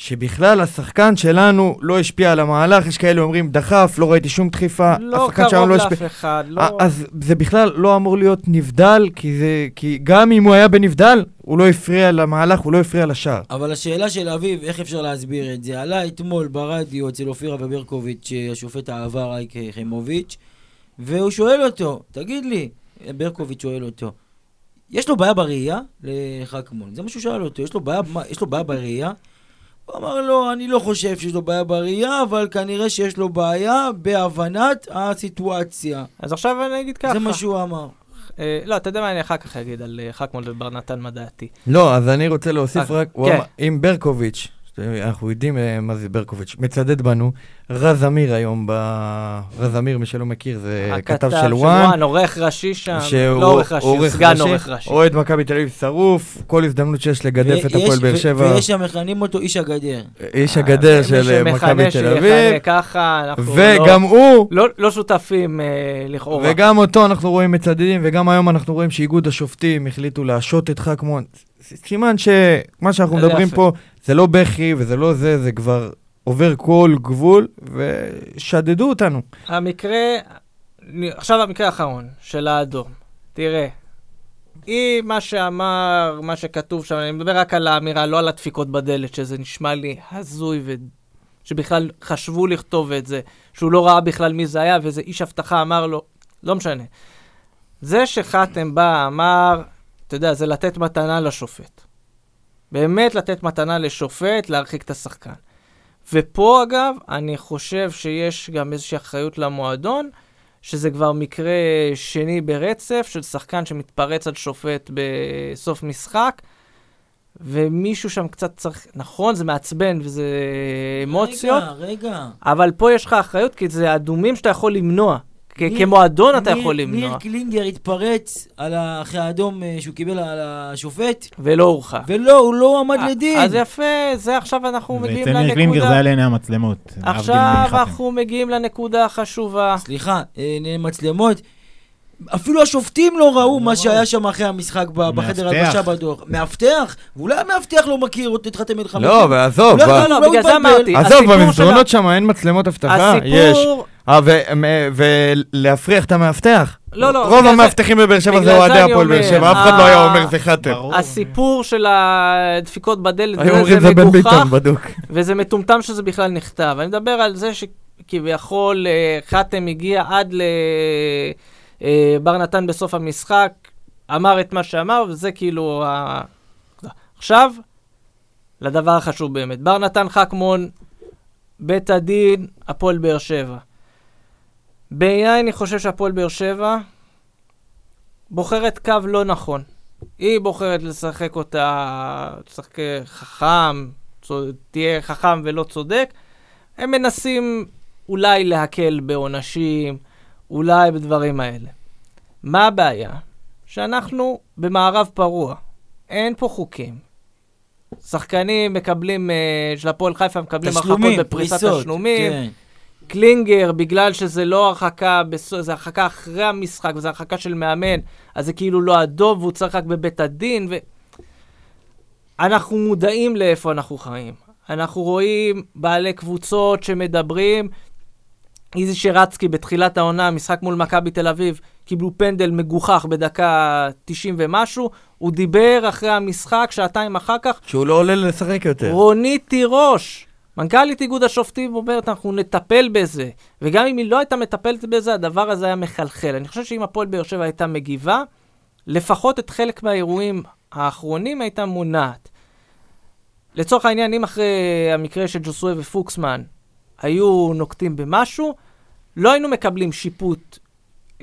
שבכלל השחקן שלנו לא השפיע על המהלך, יש כאלה אומרים דחף, לא ראיתי שום דחיפה, לא השחקן שלנו קרוב לא השפיע. לאף אחד, לא... אז זה בכלל לא אמור להיות נבדל, כי, זה, כי גם אם הוא היה בנבדל, הוא לא הפריע למהלך, הוא לא הפריע לשער. אבל השאלה של אביב, איך אפשר להסביר את זה? עלה אתמול ברדיו אצל אופירה וברקוביץ', אה, השופט העבר אייק חיימוביץ', והוא שואל אותו, תגיד לי, ברקוביץ' שואל אותו, יש לו בעיה בראייה לחכמון? זה מה שהוא שאל אותו, יש לו בעיה, יש לו בעיה בראייה? הוא אמר לו, אני לא חושב שיש לו בעיה בראייה, אבל כנראה שיש לו בעיה בהבנת הסיטואציה. אז עכשיו אני אגיד ככה. זה מה שהוא אמר. אה, לא, אתה יודע מה אני אחר כך אגיד על אה, חכמון ובר נתן מה דעתי. לא, אז אני רוצה להוסיף אה, רק, הוא כן. אם ברקוביץ', אנחנו יודעים אה, מה זה ברקוביץ', מצדד בנו, רז אמיר היום, ב... רז אמיר, מי שלא מכיר, זה כתב של וואן. עורך ראשי שם, שהוא לא עורך ראשי, הוא עורך סגן ראשי, עורך ראשי. אוהד מכבי תל אביב שרוף, כל הזדמנות שיש לגדף את הפועל באר ו- שבע, ויש שם מכנים אותו איש הגדר. איש הגדר אה, של מי אה, מכבי תל אביב, ככה, אנחנו וגם לא- הוא, לא- לא שותפים אה, לכאורה. וגם אותו אנחנו רואים מצדדים, וגם היום אנחנו רואים שאיגוד השופטים החליטו להשעות את חכמון. סימן שמה שאנחנו זה מדברים יפה. פה, זה לא בכי וזה לא זה, זה כבר עובר כל גבול, ושדדו אותנו. המקרה, עכשיו המקרה האחרון של האדום. תראה, אם מה שאמר, מה שכתוב שם, אני מדבר רק על האמירה, לא על הדפיקות בדלת, שזה נשמע לי הזוי, ו... שבכלל חשבו לכתוב את זה, שהוא לא ראה בכלל מי זה היה, ואיזה איש אבטחה אמר לו, לא משנה. זה שחתם בא, אמר, אתה יודע, זה לתת מתנה לשופט. באמת לתת מתנה לשופט, להרחיק את השחקן. ופה, אגב, אני חושב שיש גם איזושהי אחריות למועדון, שזה כבר מקרה שני ברצף של שחקן שמתפרץ על שופט בסוף משחק, ומישהו שם קצת צריך, נכון, זה מעצבן וזה אמוציות, רגע, רגע. אבל פה יש לך אחריות, כי זה אדומים שאתה יכול למנוע. כ- ניר- כמועדון אתה ניר- יכול למנוע, ניר קלינגר התפרץ אחרי האדום אה, שהוא קיבל על השופט, ולא הורחק. ולא, הוא לא עמד לדין. אז יפה, זה עכשיו אנחנו מגיעים ואצל ניר קלינגר זה לנקודה. היה לעיני המצלמות. עכשיו. אנחנו מגיעים לנקודה החשובה. סליחה, אה, מצלמות. אפילו השופטים לא ראו מה שהיה שם אחרי המשחק בחדר. הלבשה בדוח. מאבטח? ואולי המאבטח לא מכיר את חתם אל חמישי. לא, ועזוב, לא, לא, לא, לא בגלל זה. אמרתי. עזוב, במסדרונות שם אין מצלמות אבטחה? יש. הסיפור, אה, ולהפריח את המאבטח? לא, לא, רוב המאבטחים בבאר שבע זה אוהדי הפועל באר שבע, אף אחד לא היה אומר זה חתם. ברור. הסיפור של הדפיקות בדלת, זה, מגוחך. וזה מטומטם שזה בכלל נכתב. אני מדבר על זה שכביכול אה, חתם הגיע עד לבר נתן בסוף המשחק, אמר את מה שאמר, וזה כאילו. עכשיו, לדבר החשוב באמת. בר נתן חכמון, בית הדין, הפועל באר שבע. בעיניי אני חושב שהפועל באר שבע בוחרת קו לא נכון. היא בוחרת לשחק אותה, לשחק חכם, צוד- תהיה חכם ולא צודק. הם מנסים אולי להקל בעונשים, אולי בדברים האלה. מה הבעיה? שאנחנו במערב פרוע. אין פה חוקים. שחקנים מקבלים, אה, של הפועל חיפה מקבלים הרחקות בפריסת. תשלומים. כן. קלינגר, בגלל שזה לא הרחקה, זה הרחקה אחרי המשחק, וזה הרחקה של מאמן, אז זה כאילו לא אדום, והוא צריך רק בבית הדין, ו... אנחנו מודעים לאיפה אנחנו חיים. אנחנו רואים בעלי קבוצות שמדברים. איזי שרצקי בתחילת העונה, משחק מול מכבי תל אביב, קיבלו פנדל מגוחך בדקה 90 ומשהו. הוא דיבר אחרי המשחק, שעתיים אחר כך, שהוא לא עולה לשחק יותר. רונית תירוש. מנכ"לית איגוד השופטים אומרת, אנחנו נטפל בזה. וגם אם היא לא הייתה מטפלת בזה, הדבר הזה היה מחלחל. אני חושב שאם הפועל באר שבע הייתה מגיבה, לפחות את חלק מהאירועים האחרונים הייתה מונעת. לצורך העניין, אם אחרי המקרה של ג'וסוי ופוקסמן היו נוקטים במשהו, לא היינו מקבלים שיפוט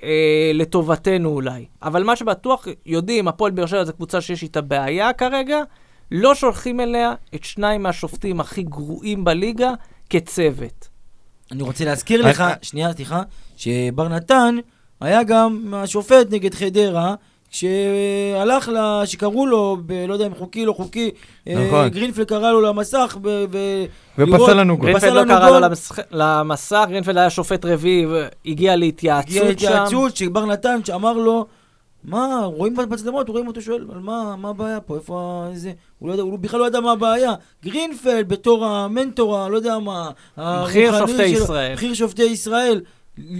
אה, לטובתנו אולי. אבל מה שבטוח יודעים, הפועל באר שבע זו קבוצה שיש איתה בעיה כרגע, לא שולחים אליה את שניים מהשופטים הכי גרועים בליגה כצוות. אני רוצה להזכיר לך, שנייה, סליחה, שבר נתן היה גם השופט נגד חדרה, שהלך ל... שקראו לו, ב... לא יודע אם חוקי, לא חוקי, אה, נכון. גרינפלד קרא לו למסך, ב... ב... ופסל לנו גול. גרינפלד לא קרא לו. למסך, למסך, גרינפלד היה שופט רביעי, הגיע להתייעצות הגיע שם. להתייעצות, שבר נתן, שאמר לו, מה, רואים במצלמות, רואים אותו שואל, אבל מה, מה הבעיה פה, איפה זה, הוא לא יודע, הוא בכלל לא ידע מה הבעיה. גרינפלד, בתור המנטור, לא יודע מה, בכיר שופטי שלו, ישראל. בכיר שופטי ישראל,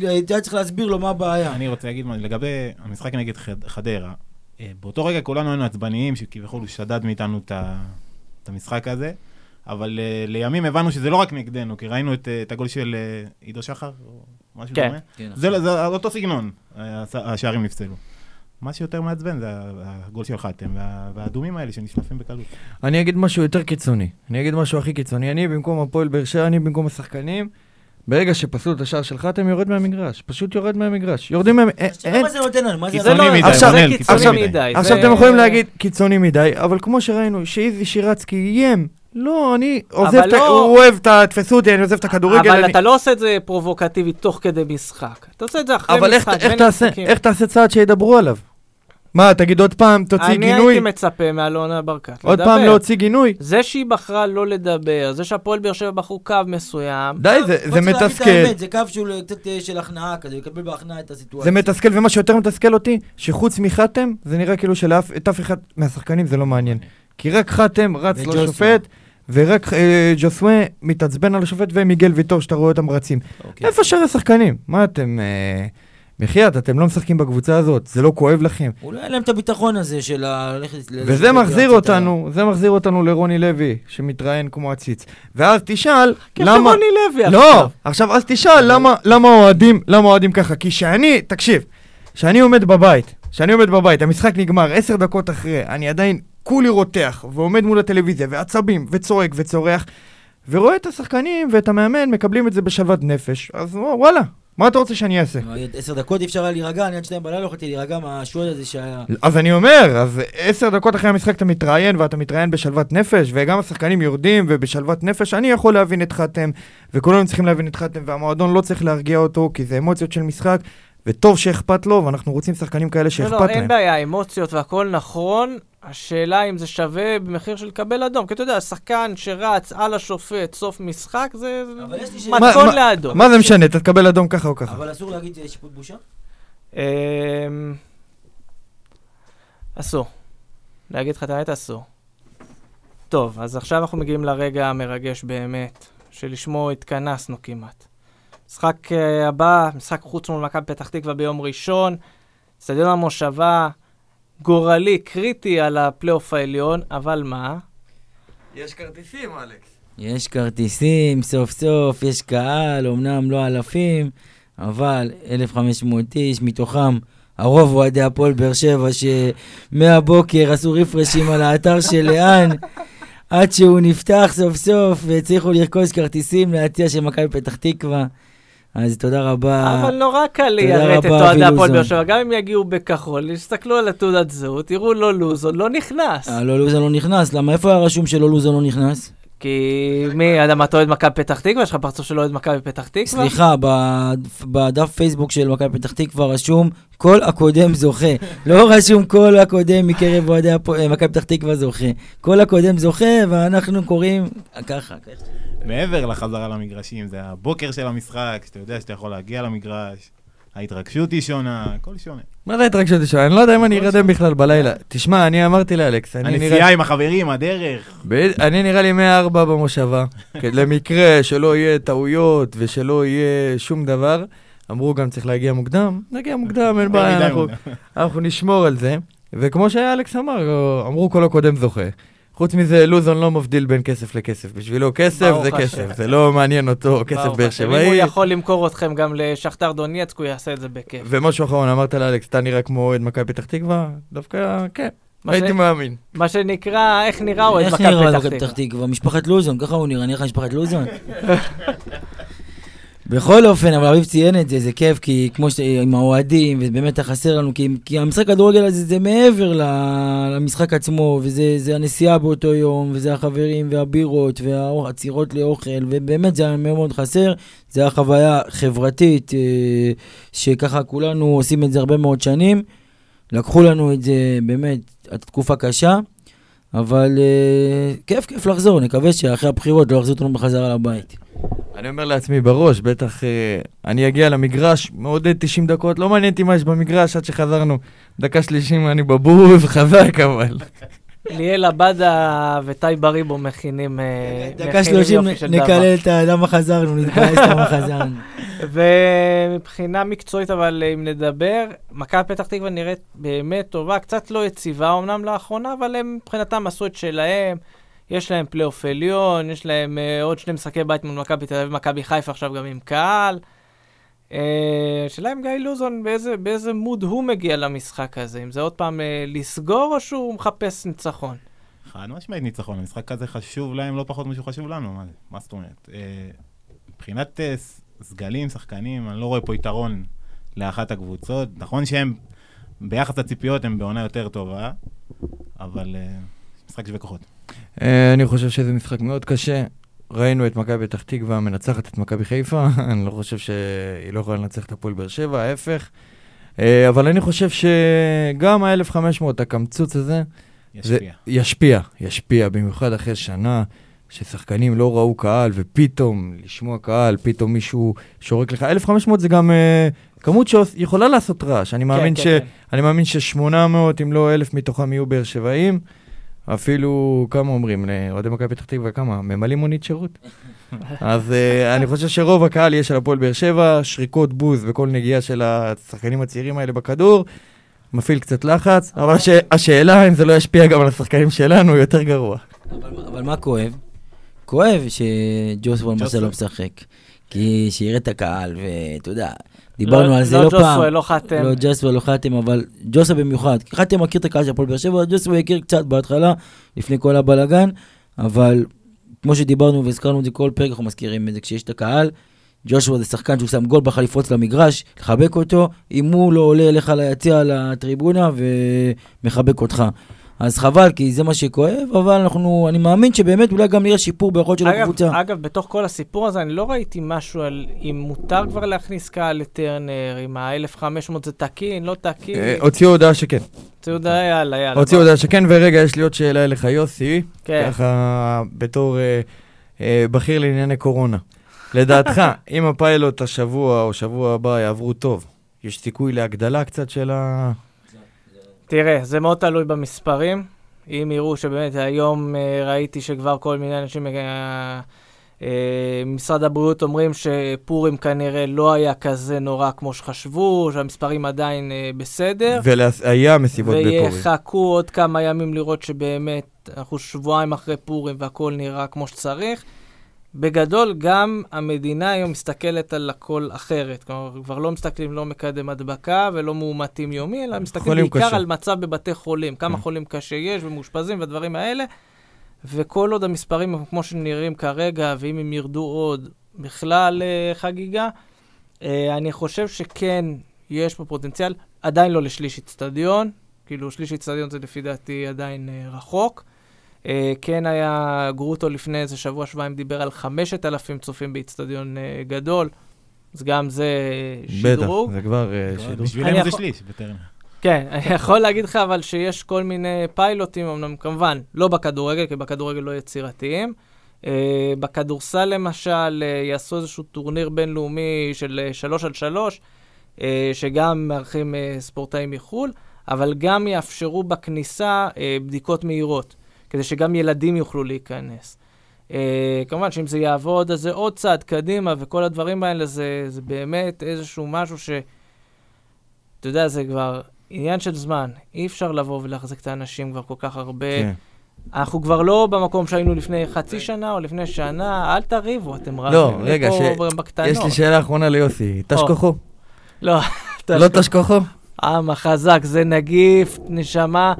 היה צריך להסביר לו מה הבעיה. אני רוצה להגיד מה- לגבי המשחק נגד חד- חדרה. אה, באותו רגע כולנו היינו עצבניים, שכביכול הוא שדד מאיתנו את ה- את המשחק הזה, אבל אה, לימים הבנו שזה לא רק נגדנו, כי ראינו את אה, את הגול של אה, עידו שחר, או משהו כן. דומה. כן, זה לא- זה אותו סגנון, הש- השערים נפסלו. מה שיותר מעצבן זה הגול של חתם, וה- והאדומים האלה שנשלפים בקלות. אני אגיד משהו יותר קיצוני. אני אגיד משהו הכי קיצוני. אני במקום הפועל באר שבע, אני במקום השחקנים. ברגע שפסלו את השער שלך, אתם יורד מהמגרש. פשוט יורד מהמגרש. יורדים מה... אין- עכשיו, אין... מה זה נותן לנו? מה זה... זה לא, קיצוני מדי, רונן, קיצוני קיצוני מדי. עכשיו אתם יכולים להגיד קיצוני מדי, אבל כמו שראינו, שאיזי שירצקי איים. לא, אני עוזב את ה... לא- הוא אוהב את ה... תפסו אותי, אני עוזב את הכדורגל. אבל אני- אתה לא עושה את זה פרובוקטיבי תוך כדי משחק. אתה עושה את זה אחרי אבל משחק, בין המשחקים. איך תעשה צעד שידברו עליו? מה, תגיד עוד פעם, תוציא אני גינוי? הייתי מצפה מאלונה ברקת עוד לדבר. פעם להוציא גינוי? זה שהיא בחרה לא לדבר, זה שהפועל באר שבע בחרו קו מסוים, די, זה- פה זה את מתסכל. זה קו שהוא קצת אה, של הכנעה כזה, לקבל בהכנעה את הסיטואציה. זה מתסכל, ומה שיותר מתסכל אותי, שחוץ מחתם, זה נראה כאילו שלאף אף אחד מהשחקנים זה לא מעניין. כי רק חתם רץ. לשופט, ורק אה, ג'וסווה מתעצבן על השופט, ומיגל ויטור, שאתה רואה אותם רצים. אוקיי. איפה שאר השחקנים? מה אתם... אה, בחייאת, אתם לא משחקים בקבוצה הזאת, זה לא כואב לכם. אולי אין להם את הביטחון הזה של ללכת... וזה מחזיר אותנו, זה מחזיר אותנו לרוני לוי, שמתראיין כמו עציץ. ואז תשאל, למה... רוני לוי לא, עכשיו. אז תשאל למה, למה אוהדים, למה אוהדים ככה? כי שאני, תקשיב, שאני עומד בבית, שאני עומד בבית, המשחק נגמר עשר דקות אחרי, אני עדיין כולי רותח, ועומד מול הטלוויזיה, ועצבים, וצועק וצורח, ורואה את השחקנים ואת המאמן מקבלים את זה בשלוות נפש, אז וואלה, מה אתה רוצה שאני אעשה? עשר דקות אי אפשר היה להירגע, אני עד שתיים בלילה לא יכולתי להירגע מהשועל הזה שהיה... אז אני אומר, אז עשר דקות אחרי המשחק אתה מתראיין ואתה מתראיין בשלוות נפש, וגם השחקנים יורדים ובשלוות נפש, אני יכול להבין את חתם, וכולנו צריכים להבין את חתם, והמועדון לא צריך להרגיע אותו, כי זה אמוציות של משחק, וטוב שאכפת לו, ואנחנו רוצים שחקנים כאלה לא, שאכפת לא, להם. אין בעיה, אמוציות והכל נכון. השאלה אם זה שווה במחיר של לקבל אדום. כי אתה יודע, שחקן שרץ על השופט סוף משחק, זה מתכון לאדום. מה זה משנה, אתה תקבל אדום ככה או ככה. אבל אסור להגיד אה, שיפוט בושה? אמ, אסור. להגיד לך את האמת, אסור. טוב, אז עכשיו אנחנו מגיעים לרגע המרגש באמת, שלשמו התכנסנו כמעט. משחק אה, הבא, משחק חוץ מול מכבי פתח תקווה ביום ראשון, אצטדיון המושבה, גורלי, קריטי על הפלייאוף העליון, אבל מה? יש כרטיסים, אלכס. יש כרטיסים, סוף סוף, יש קהל, אמנם לא אלפים, אבל 1,500 איש, מתוכם הרוב אוהדי הפועל באר שבע, שמהבוקר עשו רפרשים על האתר של לאן, עד שהוא נפתח סוף סוף, והצליחו לרכוש כרטיסים להציע של מכבי פתח תקווה. אז תודה רבה. אבל נורא קל ליירט את אוהדי הפועל. באר שבע, גם אם יגיעו בכחול, יסתכלו על התעודת זהות, יראו לא לוזון, לא נכנס. אה, לא, לוזון לא נכנס, למה איפה היה רשום שלא לוזון לא נכנס? כי מי, אדם, אתה אוהד מכבי פתח תקווה? יש לך פרצוף של אוהד מכבי פתח תקווה? סליחה, בדף פייסבוק של מכבי פתח תקווה רשום כל הקודם זוכה. לא רשום כל הקודם מקרב אוהדי אה, מכבי פתח תקווה זוכה. כל הקודם זוכה, ואנחנו קוראים ככה. מעבר לחזרה למגרשים, זה הבוקר של המשחק, שאתה יודע שאתה יכול להגיע למגרש, ההתרגשות היא שונה, הכל שונה. מה זה ההתרגשות שלך? אני לא יודע אם אני ארדם בכלל בלילה. תשמע, אני אמרתי לאלכס, אני נראה... הנסיעה עם החברים, הדרך. אני נראה לי 104 במושבה, כי למקרה שלא יהיה טעויות ושלא יהיה שום דבר. אמרו גם צריך להגיע מוקדם, נגיע מוקדם, אין בעיה. אנחנו נשמור על זה. וכמו שאלכס אמר, אמרו כל הקודם זוכה. חוץ מזה, לוזון לא מבדיל בין כסף לכסף. בשבילו כסף זה. כסף, זה לא מעניין אותו כסף באר השם. אם הוא שבעי. יכול למכור אתכם גם לשכתר דונייצק, הוא יעשה את זה בכיף. ומשהו אחרון, אמרת לאלכס, אתה נראה כמו אוהד מכבי פתח תקווה? דווקא, כן, הייתי מאמין. מה שנקרא, איך נראה אוהד מכבי פתח. תקווה? משפחת לוזון, ככה הוא נראה, נראה לך משפחת לוזון? בכל אופן, אבל אביב ציין את זה, זה כיף, כי כמו ש... עם האוהדים, ובאמת חסר לנו, כי, כי המשחק כדורגל הזה זה מעבר למשחק עצמו, וזה זה הנסיעה באותו יום, וזה החברים והבירות, והעצירות לאוכל, ובאמת זה היה מאוד מאוד חסר. זה היה חוויה חברתית, אה, שככה כולנו עושים את זה הרבה מאוד שנים. לקחו לנו את זה באמת, תקופה קשה, אבל אה, כיף כיף לחזור, נקווה שאחרי הבחירות לא יחזירו אותנו בחזרה לבית. אני אומר לעצמי בראש, בטח אה, אני אגיע למגרש, מעודד 90 דקות, לא מעניין אותי מה יש במגרש עד שחזרנו. דקה שלישים אני בבוז, חזק אבל. ליאל עבדה וטי בריבו מכינים אה, דקה שלושים יופי של דבר. נקלל את למה חזרנו, נתבאס למה חזרנו. ומבחינה מקצועית, אבל אם נדבר, מכבי פתח תקווה נראית באמת טובה, קצת לא יציבה אמנם לאחרונה, אבל הם מבחינתם עשו את שלהם. יש להם פלייאוף עליון, יש להם uh, עוד שני משחקי בית מול מכבי תל אביב, מכבי חיפה עכשיו גם עם קהל. Uh, השאלה אם גיא לוזון, באיזה, באיזה מוד הוא מגיע למשחק הזה, אם זה עוד פעם uh, לסגור או שהוא מחפש ניצחון. חד משמעית ניצחון, המשחק הזה חשוב להם לא פחות משהו חשוב לנו, מה? מה זאת אומרת? אה, מבחינת אה, ס- סגלים, שחקנים, אני לא רואה פה יתרון לאחת הקבוצות. נכון שהם, ביחס לציפיות, הם בעונה יותר טובה, אבל אה, משחק שווה כוחות. אה, אני חושב שזה משחק מאוד קשה. ראינו את מכבי פתח תקווה מנצחת את מכבי חיפה, אני לא חושב שהיא לא יכולה לנצח את הפועל באר שבע, ההפך. אה, אבל אני חושב שגם ה-1500, הקמצוץ הזה, זה ישפיע. ישפיע, ישפיע, במיוחד אחרי שנה ששחקנים לא ראו קהל, ופתאום לשמוע קהל, פתאום מישהו שורק לך. 1,500 זה גם uh, כמות שיכולה לעשות רעש. אני מאמין, כן, ש... כן, אני מאמין ש-800, אם לא 1,000 מתוכם יהיו באר שבעים. אפילו, כמה אומרים, לאוהדי מכבי פתח תקווה, כמה? ממלאים מונית שירות? אז uh, אני חושב שרוב הקהל יהיה של הפועל באר שבע, שריקות בוז וכל נגיעה של השחקנים הצעירים האלה בכדור. מפעיל קצת לחץ, אבל הש... השאלה אם זה לא ישפיע גם על השחקנים שלנו, יותר גרוע. אבל, אבל מה כואב? כואב שג'וסוול למשל לא משחק. כי שיראה את הקהל, ואתה יודע, דיברנו לא- על זה לא לא פעם. ג'וסווה, לא חתם. לא ג'וסוול, לא חתם, אבל ג'וסה במיוחד. חתם מכיר את הקהל של הפועל באר שבע, ג'וסוול הכיר קצת בהתחלה, לפני כל הבלאגן, אבל כמו שדיברנו והזכרנו את זה כל פרק, אנחנו מזכירים את זה כשיש את הקהל. ג'ושוע זה שחקן שהוא שם גול בכלל לפרוץ למגרש, לחבק אותו, אם הוא לא עולה אליך ליציע לטריבונה ומחבק אותך. אז חבל, כי זה מה שכואב, אבל אנחנו, אני מאמין שבאמת אולי גם נראה שיפור ביכולת של אגב, הקבוצה. אגב, בתוך כל הסיפור הזה, אני לא ראיתי משהו על אם מותר כבר להכניס קהל לטרנר, אם ה-1500 זה תקין, לא תקין. אה, הוציאו הודעה שכן. ציודה, יאללה, יאללה. הוציאו. הודעה שכן, ורגע, יש לי עוד שאלה אליך, יוסי. כן. ככה, בתור אה, אה, בכיר לענייני קורונה. לדעתך, אם הפיילוט השבוע או שבוע הבא יעברו טוב, יש סיכוי להגדלה קצת של ה... תראה, זה מאוד תלוי במספרים. אם יראו שבאמת היום אה, ראיתי שכבר כל מיני אנשים, אה, אה, משרד הבריאות אומרים שפורים כנראה לא היה כזה נורא כמו שחשבו, שהמספרים עדיין בסדר. והיה מסיבות בפורים. ויחכו עוד כמה ימים לראות שבאמת אנחנו שבועיים אחרי פורים והכל נראה כמו שצריך. בגדול, גם המדינה היום מסתכלת על הכל אחרת. כלומר, כבר לא מסתכלים לא מקדם הדבקה ולא מאומתים יומי, אלא מסתכלים חולים בעיקר קשה. על מצב בבתי חולים, כמה כן. חולים קשה יש ומאושפזים והדברים האלה. וכל עוד המספרים הם כמו שנראים כרגע, ואם הם ירדו עוד, בכלל אה, חגיגה, אה, אני חושב שכן, יש פה פוטנציאל, עדיין לא לשליש איצטדיון, כאילו שליש איצטדיון זה לפי דעתי עדיין אה, רחוק. אה, כן היה גרוטו לפני איזה שבוע, שבועיים, דיבר על 5,000 צופים באיצטדיון אה, גדול, אז גם זה אה, בטח, שדרוג. זה כבר אה, שדרוג. בשבילנו אני זה יכול- שליש, בטרם. כן, אני יכול להגיד לך אבל שיש כל מיני פיילוטים, אמנם כמובן לא בכדורגל, כי בכדורגל לא יצירתיים. Uh, בכדורסל למשל, uh, יעשו איזשהו טורניר בינלאומי של uh, 3 על 3, uh, שגם מארחים uh, ספורטאים מחו"ל, אבל גם יאפשרו בכניסה uh, בדיקות מהירות, כדי שגם ילדים יוכלו להיכנס. Uh, כמובן שאם זה יעבוד, אז זה עוד צעד קדימה, וכל הדברים האלה זה, זה באמת איזשהו משהו ש... אתה יודע, זה כבר עניין של זמן. אי אפשר לבוא ולהחזיק את האנשים כבר כל כך הרבה. כן. אנחנו כבר לא במקום שהיינו לפני חצי שנה או לפני שנה, אל תריבו, אתם רבים. לא, רגע, ש-. יש לי שאלה אחרונה ליוסי. תש או. כוחו? לא, לא תש כוחו? עם החזק, זה נגיף, נשמה,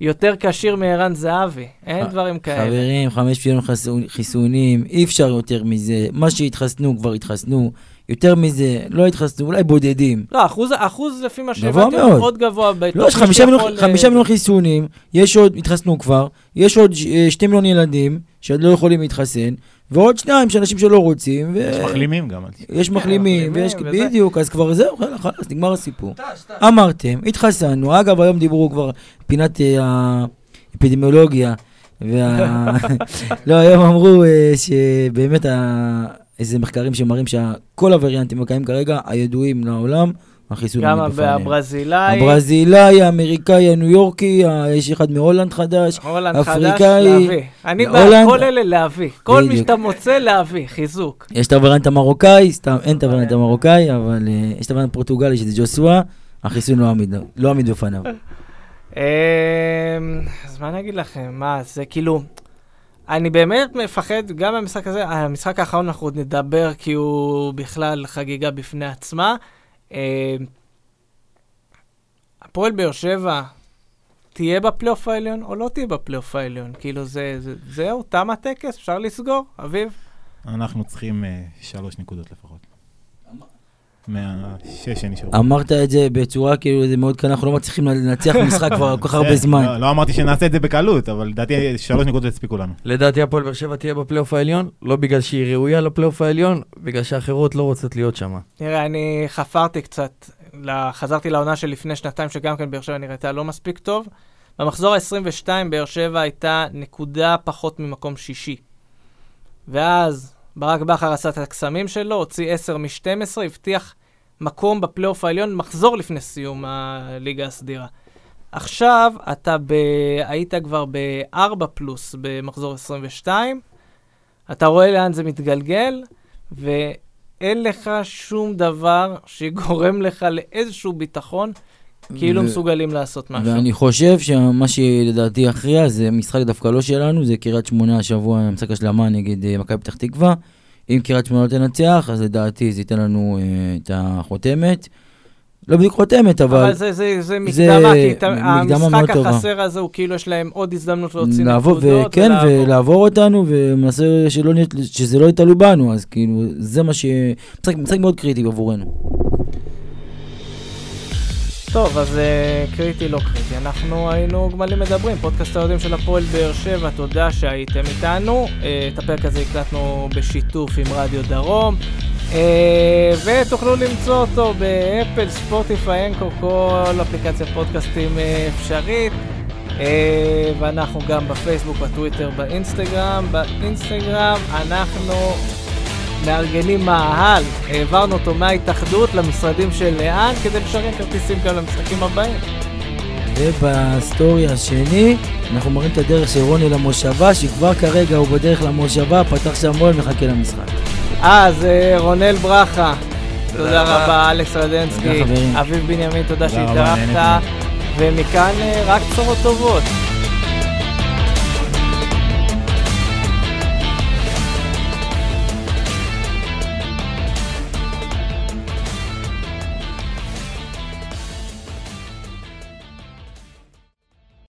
יותר כשיר מערן זהבי. אין דברים כאלה. חברים, חמש מיליון חיסונים, אי אפשר יותר מזה. מה שהתחסנו כבר התחסנו. יותר מזה, לא התחסנו, אולי בודדים. לא, אחוז, אחוז לפי מה גבוה שהבנתי, הוא מאוד. גבוה. לא, יש מי חמישה מיליון, חמישה אה, מיליון חיסונים, יש עוד, התחסנו כבר, יש עוד אה, שתי מיליון ילדים שעוד לא יכולים להתחסן, ועוד שניים שאנשים שלא רוצים, ו... יש מחלימים גם. יש מחלימים, מחלימים, ויש, וזה. בדיוק, אז כבר זהו, חלאס, נגמר הסיפור. אמרתם, התחסנו, אגב, היום דיברו כבר פינת אה, האפידמיולוגיה, וה... לא, היום אמרו אה, שבאמת ה- איזה מחקרים שמראים שכל הווריאנטים הקיימים כרגע, הידועים לעולם, החיסון גם עומד בפניהם. הברזילאי, הברזילאי, האמריקאי, הניו יורקי, יש אחד מהולנד חדש. הולנד חדש, אפריקאי, להביא. אני הולנד- כל אלה להביא. כל מי. שאתה מוצא, להביא. חיזוק. יש את הווריאנט המרוקאי, סתם, אין את הווריאנט המרוקאי, אבל אה, יש את הווריאנט הפורטוגלי שזה ג'וסווה, החיסון לא עמיד, לא עמיד בפניו. אמ, אז מה אני אגיד לכם? מה, זה כאילו... אני באמת מפחד, גם מהמשחק הזה, המשחק האחרון אנחנו עוד נדבר כי הוא בכלל חגיגה בפני עצמה. אמ, הפועל באר שבע תהיה בפלייאוף העליון או לא תהיה בפלייאוף העליון? כאילו זה, זה, זהו, תם הטקס, אפשר לסגור? אביב? אנחנו צריכים אה, שלוש נקודות לפחות. מהשש שנשארו. אמרת את זה בצורה כאילו זה מאוד קל, אנחנו לא מצליחים לנצח משחק כבר כל כך הרבה זמן. לא- לא אמרתי שנעשה את זה בקלות, אבל לדעתי שלוש נקודות יספיקו לנו. לדעתי הפועל באר שבע תהיה בפלייאוף העליון, לא בגלל שהיא ראויה לפלייאוף העליון, בגלל שאחרות לא רוצות להיות שם. תראה, אני חפרתי קצת, חזרתי לעונה של לפני שנתיים, שגם כן באר שבע נראתה לא מספיק טוב. במחזור ה-22 באר שבע הייתה נקודה פחות ממקום שישי. ואז ברק בכר עשה את הקסמים שלו, הוציא 10 מ-12, הבטיח מקום בפלייאוף העליון, מחזור לפני סיום הליגה הסדירה. עכשיו אתה ב... היית כבר ב-4 פלוס במחזור 22, אתה רואה לאן זה מתגלגל, ואין לך שום דבר שגורם לך לאיזשהו ביטחון, כאילו ו- מסוגלים לעשות משהו. ואני חושב שמה שלדעתי יכריע זה משחק דווקא לא שלנו, זה קריית שמונה השבוע, משחק השלמה נגד אה, מכבי פתח תקווה. אם קריית שמונה לא תנצח, אז לדעתי זה ייתן לנו אה, את החותמת. לא בדיוק חותמת, אבל... אבל זה, זה, זה מקדמה, כי המשחק. החסר הזה הוא כאילו יש להם עוד הזדמנות להוציא לעבור, נקודות. וכן, ולעבור. ולעבור אותנו, ומנסה שלא שזה לא תלוי בנו, אז כאילו, זה מה ש... משחק, משחק מאוד קריטי עבורנו. טוב, אז אה, קריטי לא קריטי. אנחנו היינו גמלים מדברים, פודקאסט האוהדים של הפועל באר שבע, תודה שהייתם איתנו. אה, את הפרק הזה הקלטנו בשיתוף עם רדיו דרום. אה, ותוכלו למצוא אותו באפל, ספוטיפיי, אנקור, כל אפליקציה פודקאסטים אה, אפשרית. Uh, ואנחנו גם בפייסבוק, בטוויטר, באינסטגרם. באינסטגרם אנחנו מארגנים מאהל, העברנו אותו מההתאחדות למשרדים של לאן כדי לשריין כרטיסים גם למשחקים הבאים. ובסטורי השני, אנחנו מראים את הדרך של רוני למושבה, שכבר כרגע הוא בדרך למושבה, פתח שם מול, מחכה למשחק. אז אה, רונל ברכה, תודה רבה. אלכס רדנסקי. אביב בנימין, תודה שהתארחת. ומכאן אה, רק בשורות טובות.